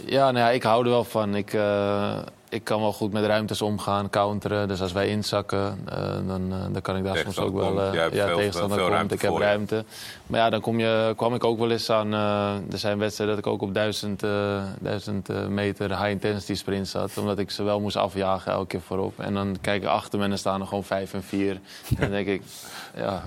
Ja, nou ja, ik hou er wel van. Ik, eh, ik kan wel goed met ruimtes omgaan, counteren. Dus als wij inzakken, eh, dan, eh, dan kan ik daar soms ook wel... eh, ja, veel- tegenstander veel komt, ik heb je. ruimte. Maar ja, dan kom je, kwam ik ook wel eens aan... er zijn wedstrijden dat ik ook op duizend, eh, duizend eh, meter high-intensity sprint zat. Omdat ik ze wel moest afjagen elke keer voorop. En dan kijk ik achter me en dan staan er gewoon vijf en vier. en dan denk ik, ja,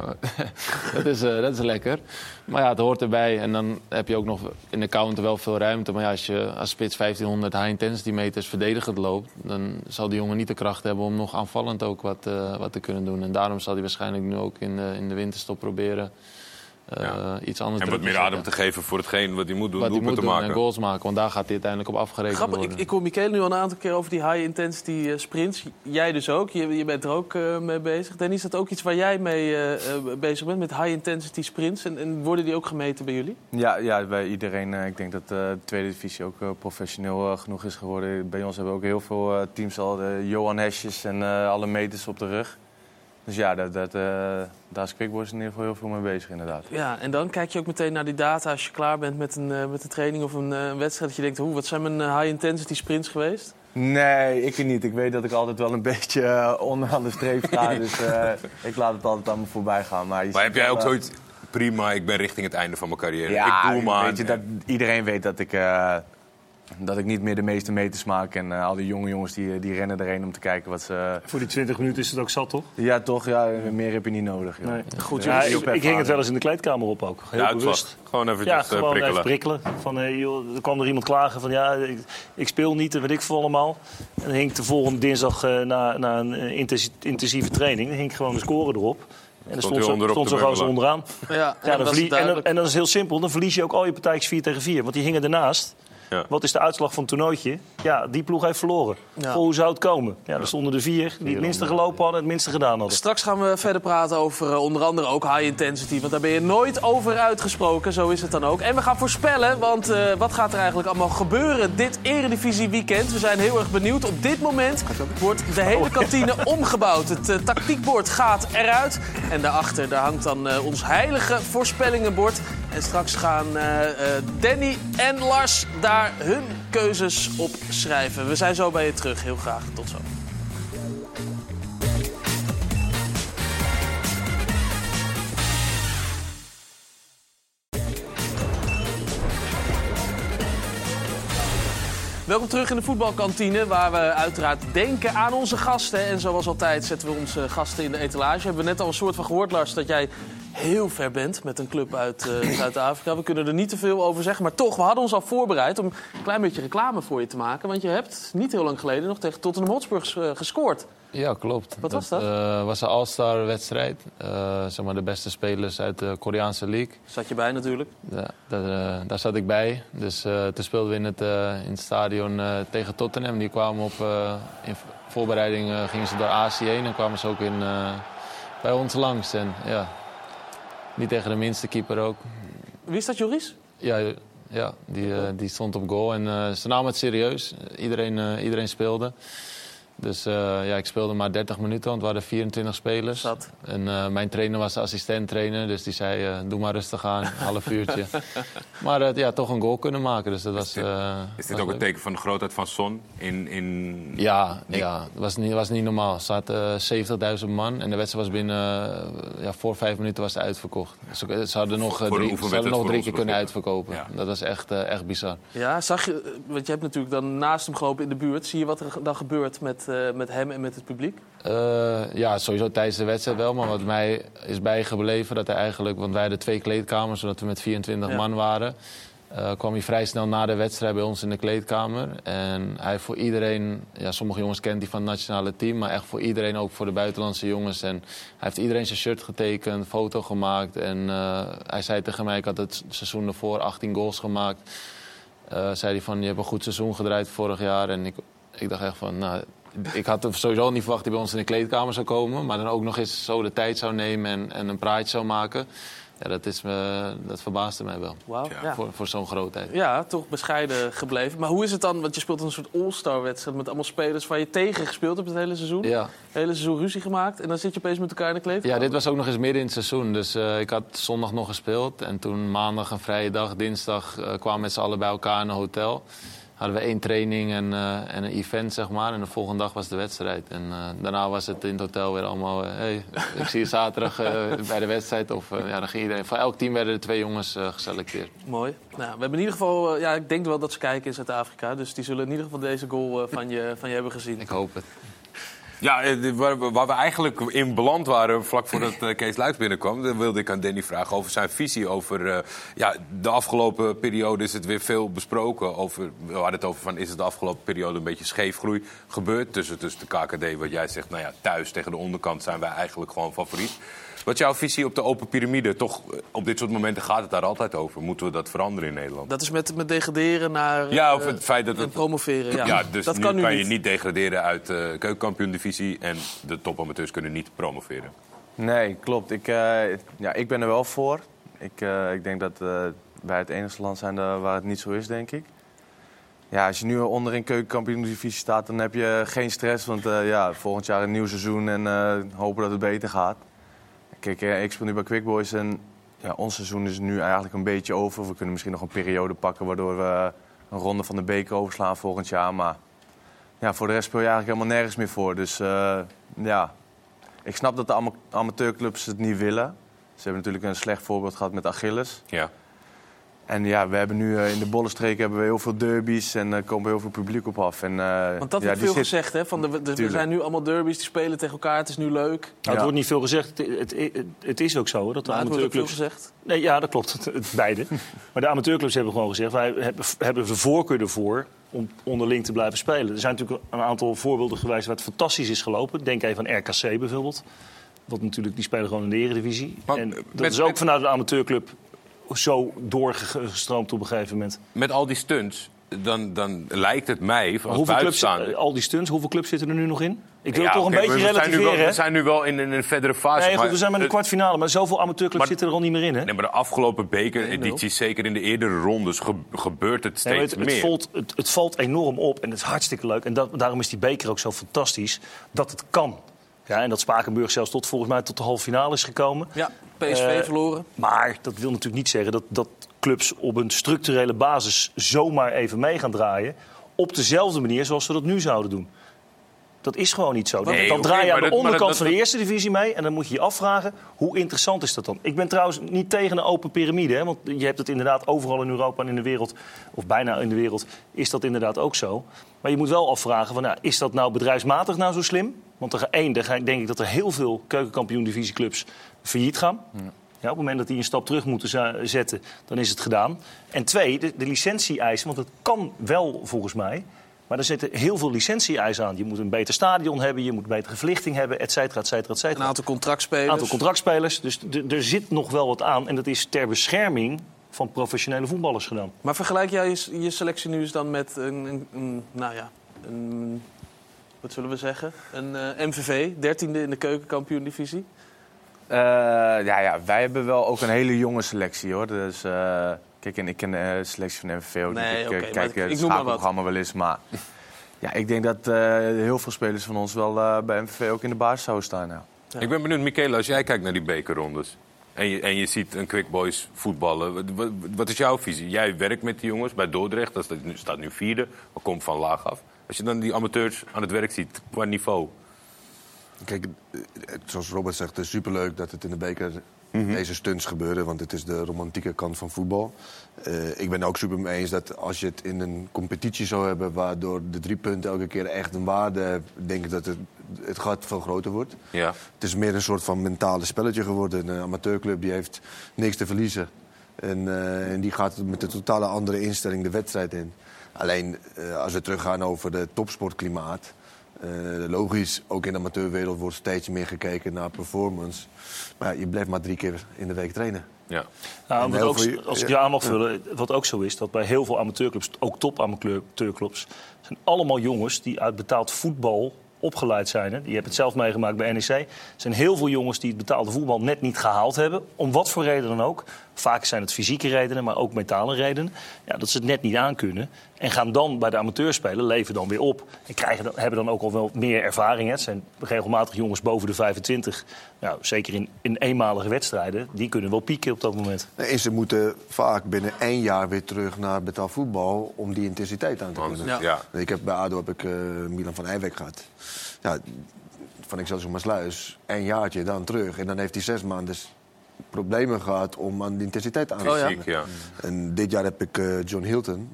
dat, is, dat is lekker. Maar ja, het hoort erbij. En dan heb je ook nog in de counter wel veel ruimte. Maar ja, als je als spits 1500 high-intensity meters verdedigend dan zal die jongen niet de kracht hebben om nog aanvallend ook wat, eh, wat te kunnen doen. En daarom zal hij waarschijnlijk nu ook in in de winterstop proberen eh, iets anders En wat meer zetten. adem te geven voor hetgeen wat hij moet doen, Wat hij doelpunt moet te doen maken. en goals maken. Want daar gaat hij uiteindelijk op afgerekend Grappig, ik, worden. ik hoor Michele nu al een aantal keer over die high-intensity eh, sprints. Jij dus ook, je, je bent er ook eh, mee bezig. Danny, is dat ook iets waar jij mee bezig bent, met high-intensity sprints? En, en worden die ook gemeten bij jullie? Ja, ja bij iedereen. eh, ik denk dat eh, de tweede divisie ook eh, professioneel genoeg is geworden. Bij ons hebben we ook heel veel eh, teams al de Johan Hesjes en eh, alle meters op de rug. Dus ja, dat, dat, eh, daar is Quickboys in ieder geval heel veel mee bezig inderdaad. Ja, en dan kijk je ook meteen naar die data als je klaar bent met een, eh, met een training of een eh, wedstrijd. Dat je denkt, hoe, wat zijn mijn high-intensity sprints geweest? Nee, ik niet. Ik weet dat ik altijd wel een beetje onderaan de streep ga. dus eh, ik laat het altijd aan me voorbij gaan. Maar, je Maar heb jij ook zoiets... Prima, ik ben richting het einde van mijn carrière. Ja, ik doe maar. weet je, dat, iedereen weet dat ik... eh, dat ik niet meer de meeste meters maak. En eh, al die jonge jongens die, die rennen erheen om te kijken wat ze... Voor die 20 minuten is het ook zat, toch? Ja, toch? Ja, meer heb je niet nodig. joh. Nee. Goed, ja, ik, ik hing het wel eens in de kleedkamer op ook. Heel Ja, het bewust. was gewoon even ja, eh, gewoon prikkelen. even prikkelen. Van, eh, joh, er kwam er iemand klagen van ja, ik, ik speel niet en weet ik veel allemaal. En dan hing ik de volgende dinsdag eh, na, na een eh, intensi- intensieve training, dan hing ik gewoon de score erop. En dan Stond stond, stond te ze gewoon zo bubbelen. onderaan. Ja, en Ja, dan en, en dan is heel simpel. Dan verlies je ook al je partijtjes 4 tegen 4. Want die hingen ernaast. Ja. Wat is de uitslag van het toernooitje? Ja, die ploeg heeft verloren. Ja. Voor hoe zou het komen? Ja, er stonden er vier die het minste gelopen hadden en het minste gedaan hadden. Straks gaan we verder praten over eh, onder andere ook high intensity. Want daar ben je nooit over uitgesproken. Zo is het dan ook. En we gaan voorspellen, want eh, wat gaat er eigenlijk allemaal gebeuren dit Eredivisie weekend? We zijn heel erg benieuwd. Op dit moment wordt de hele kantine omgebouwd. Het eh, tactiekbord gaat eruit. En daarachter daar hangt dan ons heilige voorspellingenbord. En straks gaan eh, eh, Danny en Lars daar hun keuzes op schrijven. We zijn zo bij je terug. Heel graag. Tot zo. Welkom terug in de voetbalkantine, waar we uiteraard denken aan onze gasten. En zoals altijd zetten we onze gasten in de etalage. Hebben we net al een soort van gehoord, Lars, dat jij heel ver bent met een club uit eh, Zuid-Afrika. We kunnen er niet te veel over zeggen, maar toch, we hadden ons al voorbereid om een klein beetje reclame voor je te maken. Want je hebt niet heel lang geleden nog tegen Tottenham Hotspur eh, gescoord. Ja, klopt. Wat was dat? eh, was een All-Star wedstrijd. Eh, zeg maar de beste spelers uit de Koreaanse league. Zat je bij natuurlijk. Ja, daar, eh, daar zat ik bij. Dus toen speelden we in het, in het stadion tegen Tottenham. Die kwamen op in voorbereiding gingen ze door Azië heen en kwamen ze ook in, bij ons langs. En ja, niet tegen de minste keeper ook. Wie is dat, Joris? Ja, ja die, die stond op goal en ze namen het serieus. Iedereen, iedereen speelde. Dus eh, ja, ik speelde maar 30 minuten, want we hadden 24 spelers. En eh, mijn trainer was de assistent-trainer, dus die zei: eh, Doe maar rustig aan, een half uurtje. maar ja, toch een goal kunnen maken, dus dat was. eh, Is dit was ook een teken van de grootheid van Son in... in... Ja, ja het was niet, was niet normaal. Er zaten eh, 70.000 man en de wedstrijd was binnen... ja, voor vijf minuten was het uitverkocht. Ze, ze hadden nog, Voor drie, ze oefenwedstrijd hadden nog drie keer kunnen uitverkopen. Ja. Dat was echt, echt bizar. Ja, zag je, want je hebt natuurlijk dan naast hem gelopen in de buurt. Zie je wat er dan gebeurt met, eh, met hem en met het publiek? Eh, ja, sowieso tijdens de wedstrijd wel. Maar wat mij is bijgebleven, dat hij eigenlijk... Want wij hadden twee kleedkamers, zodat we met 24 Ja. man waren. eh, kwam hij vrij snel na de wedstrijd bij ons in de kleedkamer. En hij voor iedereen... Ja, sommige jongens kent hij van het nationale team. Maar echt voor iedereen, ook voor de buitenlandse jongens. En hij heeft iedereen zijn shirt getekend, foto gemaakt. En hij zei tegen mij, ik had het seizoen ervoor 18 goals gemaakt. Eh, zei hij van, je hebt een goed seizoen gedraaid vorig jaar. En ik, ik dacht echt van, nou, ik had sowieso niet verwacht dat hij bij ons in de kleedkamer zou komen. Maar dan ook nog eens zo de tijd zou nemen en, en een praatje zou maken. Ja, dat, is me, dat verbaasde mij wel. Wauw, ja. Voor, voor zo'n grootheid. Ja, toch bescheiden gebleven. Maar hoe is het dan? Want je speelt een soort all-star wedstrijd met allemaal spelers waar je tegen gespeeld hebt het hele seizoen. Ja. Het hele seizoen ruzie gemaakt. En dan zit je opeens met elkaar in de kleedkamer. Ja, dit was ook nog eens midden in het seizoen. Dus eh, ik had zondag nog gespeeld. En toen maandag een vrije dag, dinsdag eh, kwamen we met z'n allen bij elkaar in een hotel. Hadden we één training en, eh, en een event, zeg maar. En de volgende dag was de wedstrijd. En eh, daarna was het in het hotel weer allemaal... eh, hey, ik zie je zaterdag bij de wedstrijd. Of ja, dan ging iedereen... Voor elk team werden er twee jongens geselecteerd. Mooi. Nou, we hebben in ieder geval... ja, ik denk wel dat ze kijken in Zuid-Afrika. Dus die zullen in ieder geval deze goal van, je, van je hebben gezien. Ik hoop het. Ja, eh, waar we eigenlijk in beland waren vlak voordat eh, Kees Luijks binnenkwam... dan wilde ik aan Danny vragen over zijn visie over... eh, ja, de afgelopen periode is het weer veel besproken. Over, we hadden het over van, is het de afgelopen periode een beetje scheefgroei gebeurd... tussen, tussen de KKD, wat jij zegt, nou ja, thuis tegen de onderkant zijn wij eigenlijk gewoon favoriet. Wat is jouw visie op de open piramide? Toch, eh, op dit soort momenten gaat het daar altijd over. Moeten we dat veranderen in Nederland? Dat is met, met degraderen naar... Ja, of eh, het feit dat het... promoveren. Ja, Ja, dus dat nu kan nu kan niet. je niet degraderen uit de keukenkampioen-divisie... en de topamateurs kunnen niet promoveren. Nee, klopt. Ik, eh, ja, ik ben er wel voor. Ik, eh, ik denk dat eh, wij het enige land zijn waar het niet zo is, denk ik. Ja, als je nu onderin keukenkampioen-divisie staat, dan heb je geen stress. Want eh, ja, volgend jaar een nieuw seizoen en eh, hopen dat het beter gaat. Kijk, ik speel nu bij Quick Boys en ja, ons seizoen is nu eigenlijk een beetje over. We kunnen misschien nog een periode pakken waardoor we een ronde van de beker overslaan volgend jaar. Maar ja, voor de rest speel je eigenlijk helemaal nergens meer voor. Dus eh, ja, ik snap dat de ama- amateurclubs het niet willen. Ze hebben natuurlijk een slecht voorbeeld gehad met Achilles. Ja. En ja, we hebben nu eh, in de Bollenstreek hebben we heel veel derbies en er komt heel veel publiek op af. En, eh, Want dat ja, wordt veel zit- gezegd, hè? Van de, er zijn nu allemaal derbies, die spelen tegen elkaar, het is nu leuk. Nou, het wordt niet veel gezegd. Het, het, is ook zo hoor, dat de Maar het wordt ook veel amateurclubs... gezegd. Nee, ja, dat klopt. Het, beide. maar de amateurclubs hebben gewoon gezegd... wij hebben, hebben de voorkeur ervoor om onderling te blijven spelen. Er zijn natuurlijk een aantal voorbeelden geweest waar het fantastisch is gelopen. Denk even aan RKC bijvoorbeeld. Want natuurlijk, die spelen gewoon in de eredivisie. en dat met- is ook met- vanuit de amateurclub zo doorgestroomd op een gegeven moment. Met al die stunts, dan, dan lijkt het mij, Maar als hoeveel clubs, al die stunts, hoeveel clubs zitten er nu nog in? Ik wil Ja, het toch een beetje we zijn wel-. We zijn nu wel in, een- een verdere fase. Nee, goed, maar we zijn met een het- kwartfinale, maar zoveel amateurclubs Maar- zitten er al niet meer in. Hè? Nee, maar de afgelopen bekeredities, zeker in de eerdere rondes, ge- gebeurt het maar steeds het, het, meer. valt, het, het valt enorm op en het is hartstikke leuk. En dat, daarom is die beker ook zo fantastisch dat het kan. Ja, en dat Spakenburg zelfs tot, volgens mij tot de halve finale is gekomen. Ja, PSV Eh, verloren. Maar dat wil natuurlijk niet zeggen dat, dat clubs op een structurele basis zomaar even mee gaan draaien. Op dezelfde manier zoals ze dat nu zouden doen. Dat is gewoon niet zo. Dan, Nee, dan oké, draai je aan de onderkant van de eerste divisie mee. En dan moet je je afvragen, hoe interessant is dat dan? Ik ben trouwens niet tegen een open piramide. Hè, want je hebt het inderdaad overal in Europa en in de wereld... of bijna in de wereld, is dat inderdaad ook zo. Maar je moet wel afvragen, van, nou, is dat nou bedrijfsmatig nou zo slim? Want er, één, daar ga- denk ik dat er heel veel keukenkampioen-divisieclubs failliet gaan. Ja, op het moment dat die een stap terug moeten zetten, dan is het gedaan. En twee, de, de licentie-eisen, want het kan wel volgens mij. Maar er zitten heel veel licentie-eisen aan. Je moet een beter stadion hebben, je moet betere verlichting hebben, et cetera, et cetera, et cetera. Een aantal contractspelers. aantal contractspelers. Dus er zit nog wel wat aan. En dat is ter bescherming van professionele voetballers gedaan. Maar vergelijk jij je, je selectie nu eens dan met een, een, een- nou ja, een, wat zullen we zeggen? Een eh, MVV, dertiende in de keukenkampioen-divisie. Eh, ja, ja, wij hebben wel ook een hele jonge selectie hoor. Dus, eh, kijk, en ik ken de selectie van de MVV ook Nee. Ik kijk ik- het schakelprogramma wel eens. Maar ja, ik denk dat eh, heel veel spelers van ons wel eh, bij MVV ook in de basis zouden staan. Ja. Ik ben benieuwd, Michele, als jij kijkt naar die bekerrondes... En je, en je ziet een Quick Boys voetballen. Wat, wat, wat is jouw visie? Jij werkt met die jongens bij Dordrecht. Dat staat nu, staat nu vierde, maar komt van laag af. Als je dan die amateurs aan het werk ziet, qua niveau... Kijk, eh, het- zoals Robert zegt, het is superleuk dat het in de beker Mhm. deze stunts gebeuren. Want het is de romantieke kant van voetbal. Eh, ik ben ook super mee eens dat als je het in een competitie zou hebben... waardoor de drie punten elke keer echt een waarde hebben... denk ik dat het, het gat veel groter wordt. Ja. Het is meer een soort van mentale spelletje geworden. Een amateurclub die heeft niks te verliezen. En, eh, en die gaat met een totale andere instelling de wedstrijd in. Alleen eh, als we teruggaan over het topsportklimaat. eh, logisch, ook in de amateurwereld wordt steeds meer gekeken naar performance. Maar ja, je blijft maar drie keer in de week trainen. Ja. Nou, wat ook, veel- als ik ja. je aan mag vullen, wat ook zo is, dat bij heel veel amateurclubs, ook top-amateurclubs, zijn allemaal jongens die uit betaald voetbal opgeleid zijn. Hè. Je hebt het zelf meegemaakt bij NEC. Er zijn heel veel jongens die het betaalde voetbal net niet gehaald hebben. Om wat voor reden dan ook. Vaak zijn het fysieke redenen, maar ook mentale redenen. Ja, dat ze het net niet aankunnen. En gaan dan bij de amateurs spelen, leven dan weer op. En krijgen dan, hebben dan ook al wel meer ervaring. Hè. Het zijn regelmatig jongens boven de 25. Nou, zeker in, in eenmalige wedstrijden. Die kunnen wel pieken op dat moment. En ze moeten vaak binnen één jaar weer terug naar betaald voetbal... om die intensiteit aan te kunnen. Ja. Ja. Ik heb, bij ADO heb ik eh, Milan van Eywijk gehad. Ja, van Excelsior Maasluis, één jaartje, dan terug. En dan heeft hij zes maanden problemen gehad om aan de intensiteit aan te komen. ja. En dit jaar heb ik eh, John Hilton.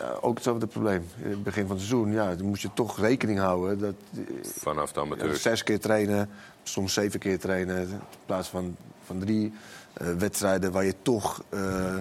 Ja, ook hetzelfde probleem. In het begin van het seizoen ja, dan moest je toch rekening houden... dat Vanaf de ja, amateurs. zes keer trainen, soms zeven keer trainen. In plaats van, van drie eh, wedstrijden waar je toch eh,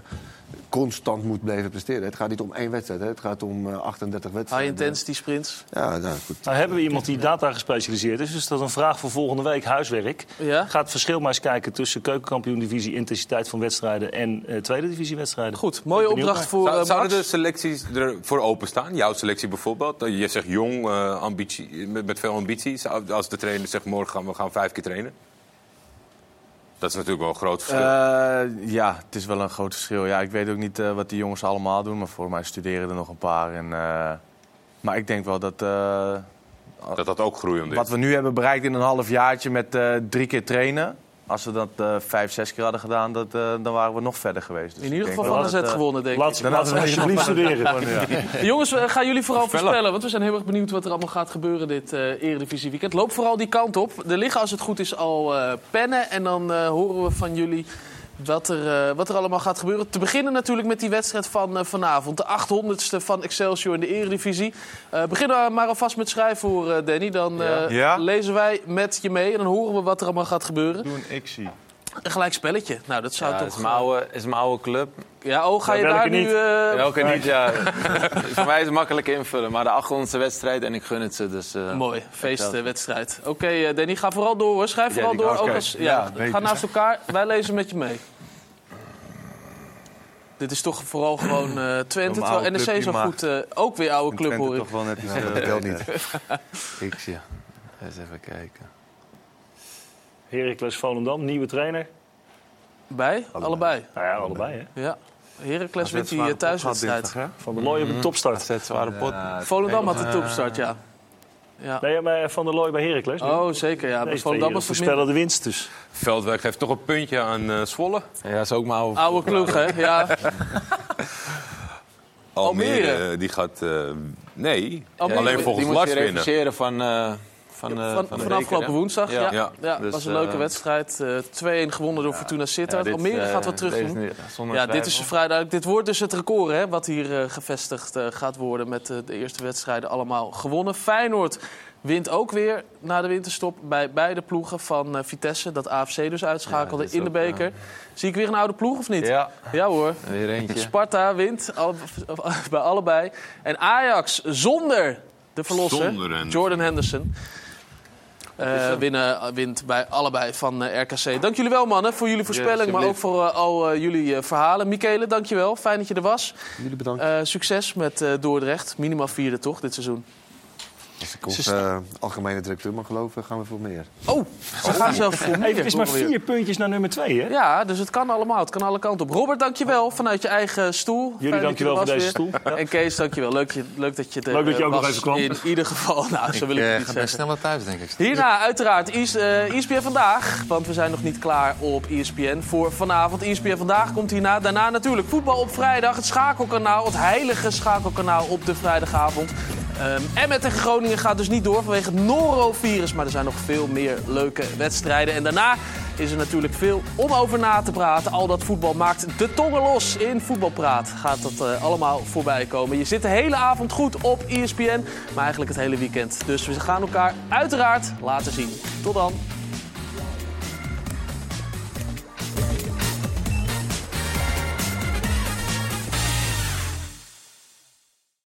constant moet blijven presteren. Het gaat niet om één wedstrijd, hè. het gaat om eh, 38 High wedstrijden. intensity sprints. Ja, nou goed. Nou hebben we iemand die data gespecialiseerd is. Dus dat is een vraag voor volgende week, huiswerk. Ja? Ga het verschil maar eens kijken tussen keukenkampioen-divisie intensiteit van wedstrijden en eh, tweede divisie wedstrijden. Goed, mooie opdracht voor Zou- eh, zouden de selecties ervoor openstaan? Jouw selectie bijvoorbeeld? Je zegt jong, eh, ambitie, met, met veel ambitie. Als de trainer zegt morgen gaan we gaan vijf keer trainen? Dat is natuurlijk wel een groot verschil. Eh, ja, het is wel een groot verschil. Ja, ik weet ook niet eh, wat die jongens allemaal doen, maar voor mij studeren er nog een paar. En, eh, maar ik denk wel dat, dat dat ook groeiend is. wat we nu hebben bereikt in een half jaartje met drie keer trainen. Als we dat eh, vijf, zes keer hadden gedaan, dat, eh, dan waren we nog verder geweest. Dus In ieder geval van AZ het, eh, gewonnen, denk ik. Laat, Dan ze we alsjeblieft studeren. Ja. Jongens, we- gaan jullie vooral Voorspellen. voorspellen? Want we zijn heel erg benieuwd wat er allemaal gaat gebeuren dit eh Eredivisie weekend. Loop vooral die kant op. Er liggen als het goed is al eh, pennen. En dan eh, horen we van jullie wat er, eh, wat er allemaal gaat gebeuren. Te beginnen natuurlijk met die wedstrijd van eh, vanavond. De 800ste van Excelsior in de Eredivisie. Eh beginnen we maar alvast met schrijfvoer, eh, Danny. Dan eh, Ja. lezen wij met je mee en dan horen we wat er allemaal gaat gebeuren. Doe een Xie. Een gelijk spelletje. Nou, dat zou Ja, toch... het is mijn oude, is mijn oude club. Ja, oh, ga je daar nu... niet? eh, Welke niet, ja. Voor mij is het makkelijk invullen. Maar de 800ste wedstrijd en ik gun het ze. Dus, eh, Mooi, feestwedstrijd. Oké, eh, Danny, ga vooral door hoor. Schrijf Ja, vooral door. oké. Ook als, ja, Ja, ga naast elkaar. Wij lezen met je mee. Dit is toch vooral gewoon eh Twente. Terwijl NEC mag. goed... eh, ook weer oude club hoor ik. toch wel net iets, dat telt niet. Ik zie. Eens even kijken. Heracles Volendam, nieuwe trainer. Bij? Allebei. Nou ja, allebei hè. Ja. Heracles wint die eh, thuiswedstrijd. Van der Looy op de topstart. Zet zware pot. Volendam had de topstart, ja. ja. Nee, maar Van der Looy bij Heracles. Oh, zeker. Ja. Nee, Volendam was eh, voorspellen de winst dus. Veldweg heeft toch een puntje aan eh Zwolle. Ja, dat is ook mijn oude... Oude ploeg, hè? Ja. Almere, Almere. eh, die gaat... eh, nee, Almere. alleen Die volgens moet Lars je winnen. refuseren van, eh, van, eh, Van, van, afgelopen woensdag, ja. ja. Dus, was een leuke eh, wedstrijd. Eh 2-1 gewonnen door Fortuna Sittard. Dit, Almere eh, gaat wat terug doen. niet- Ja, dit is vrij duidelijk. Dit wordt dus het record hè, wat hier eh, gevestigd eh, gaat worden met eh, de eerste wedstrijden allemaal gewonnen. Feyenoord wint ook weer na de winterstop bij beide ploegen van eh, Vitesse. Dat AFC dus uitschakelde Ja, in de beker. Zie ik weer een oude ploeg of niet? Ja, Ja hoor. weer eentje. Sparta wint bij allebei. En Ajax zonder de verlosser. Jordan Henderson. Eh, winnen, wint bij allebei van eh, RKC. Dank jullie wel, mannen, voor jullie voorspelling, maar ook voor eh, al eh, jullie eh, verhalen. Michele, dank je wel. Fijn dat je er was. Jullie bedankt. Eh, succes met eh, Dordrecht. Minimaal vierde, toch, dit seizoen? Als ik onze eh, algemene directeur mag geloven, gaan we voor meer. Oh, ze gaan zelfs voor meer. Het is maar vier puntjes naar nummer twee hè. Ja, dus het kan allemaal. Het kan alle kanten op. Robert, dankjewel vanuit je eigen stoel. Dat dankjewel je voor deze weer. stoel. Ja. En Kees, dankjewel. Leuk, je, leuk dat je er Leuk dat je eh, ook nog even kwam. In ieder geval, nou, zo wil ik Ik het eh, niet ga best zeggen. sneller thuis, denk ik. Hierna uiteraard IS, eh ESPN Vandaag. Want we zijn nog niet klaar op ESPN voor vanavond. ESPN Vandaag komt hierna. Daarna natuurlijk voetbal op vrijdag. Het schakelkanaal, het heilige schakelkanaal op de vrijdagavond. Ehm, en met tegen Groningen gaat dus niet door vanwege het norovirus. Maar er zijn nog veel meer leuke wedstrijden. En daarna is er natuurlijk veel om over na te praten. Al dat voetbal maakt de tongen los in Voetbalpraat. Gaat dat eh, allemaal voorbij komen. Je zit de hele avond goed op ESPN. Maar eigenlijk het hele weekend. Dus we gaan elkaar uiteraard laten zien. Tot dan.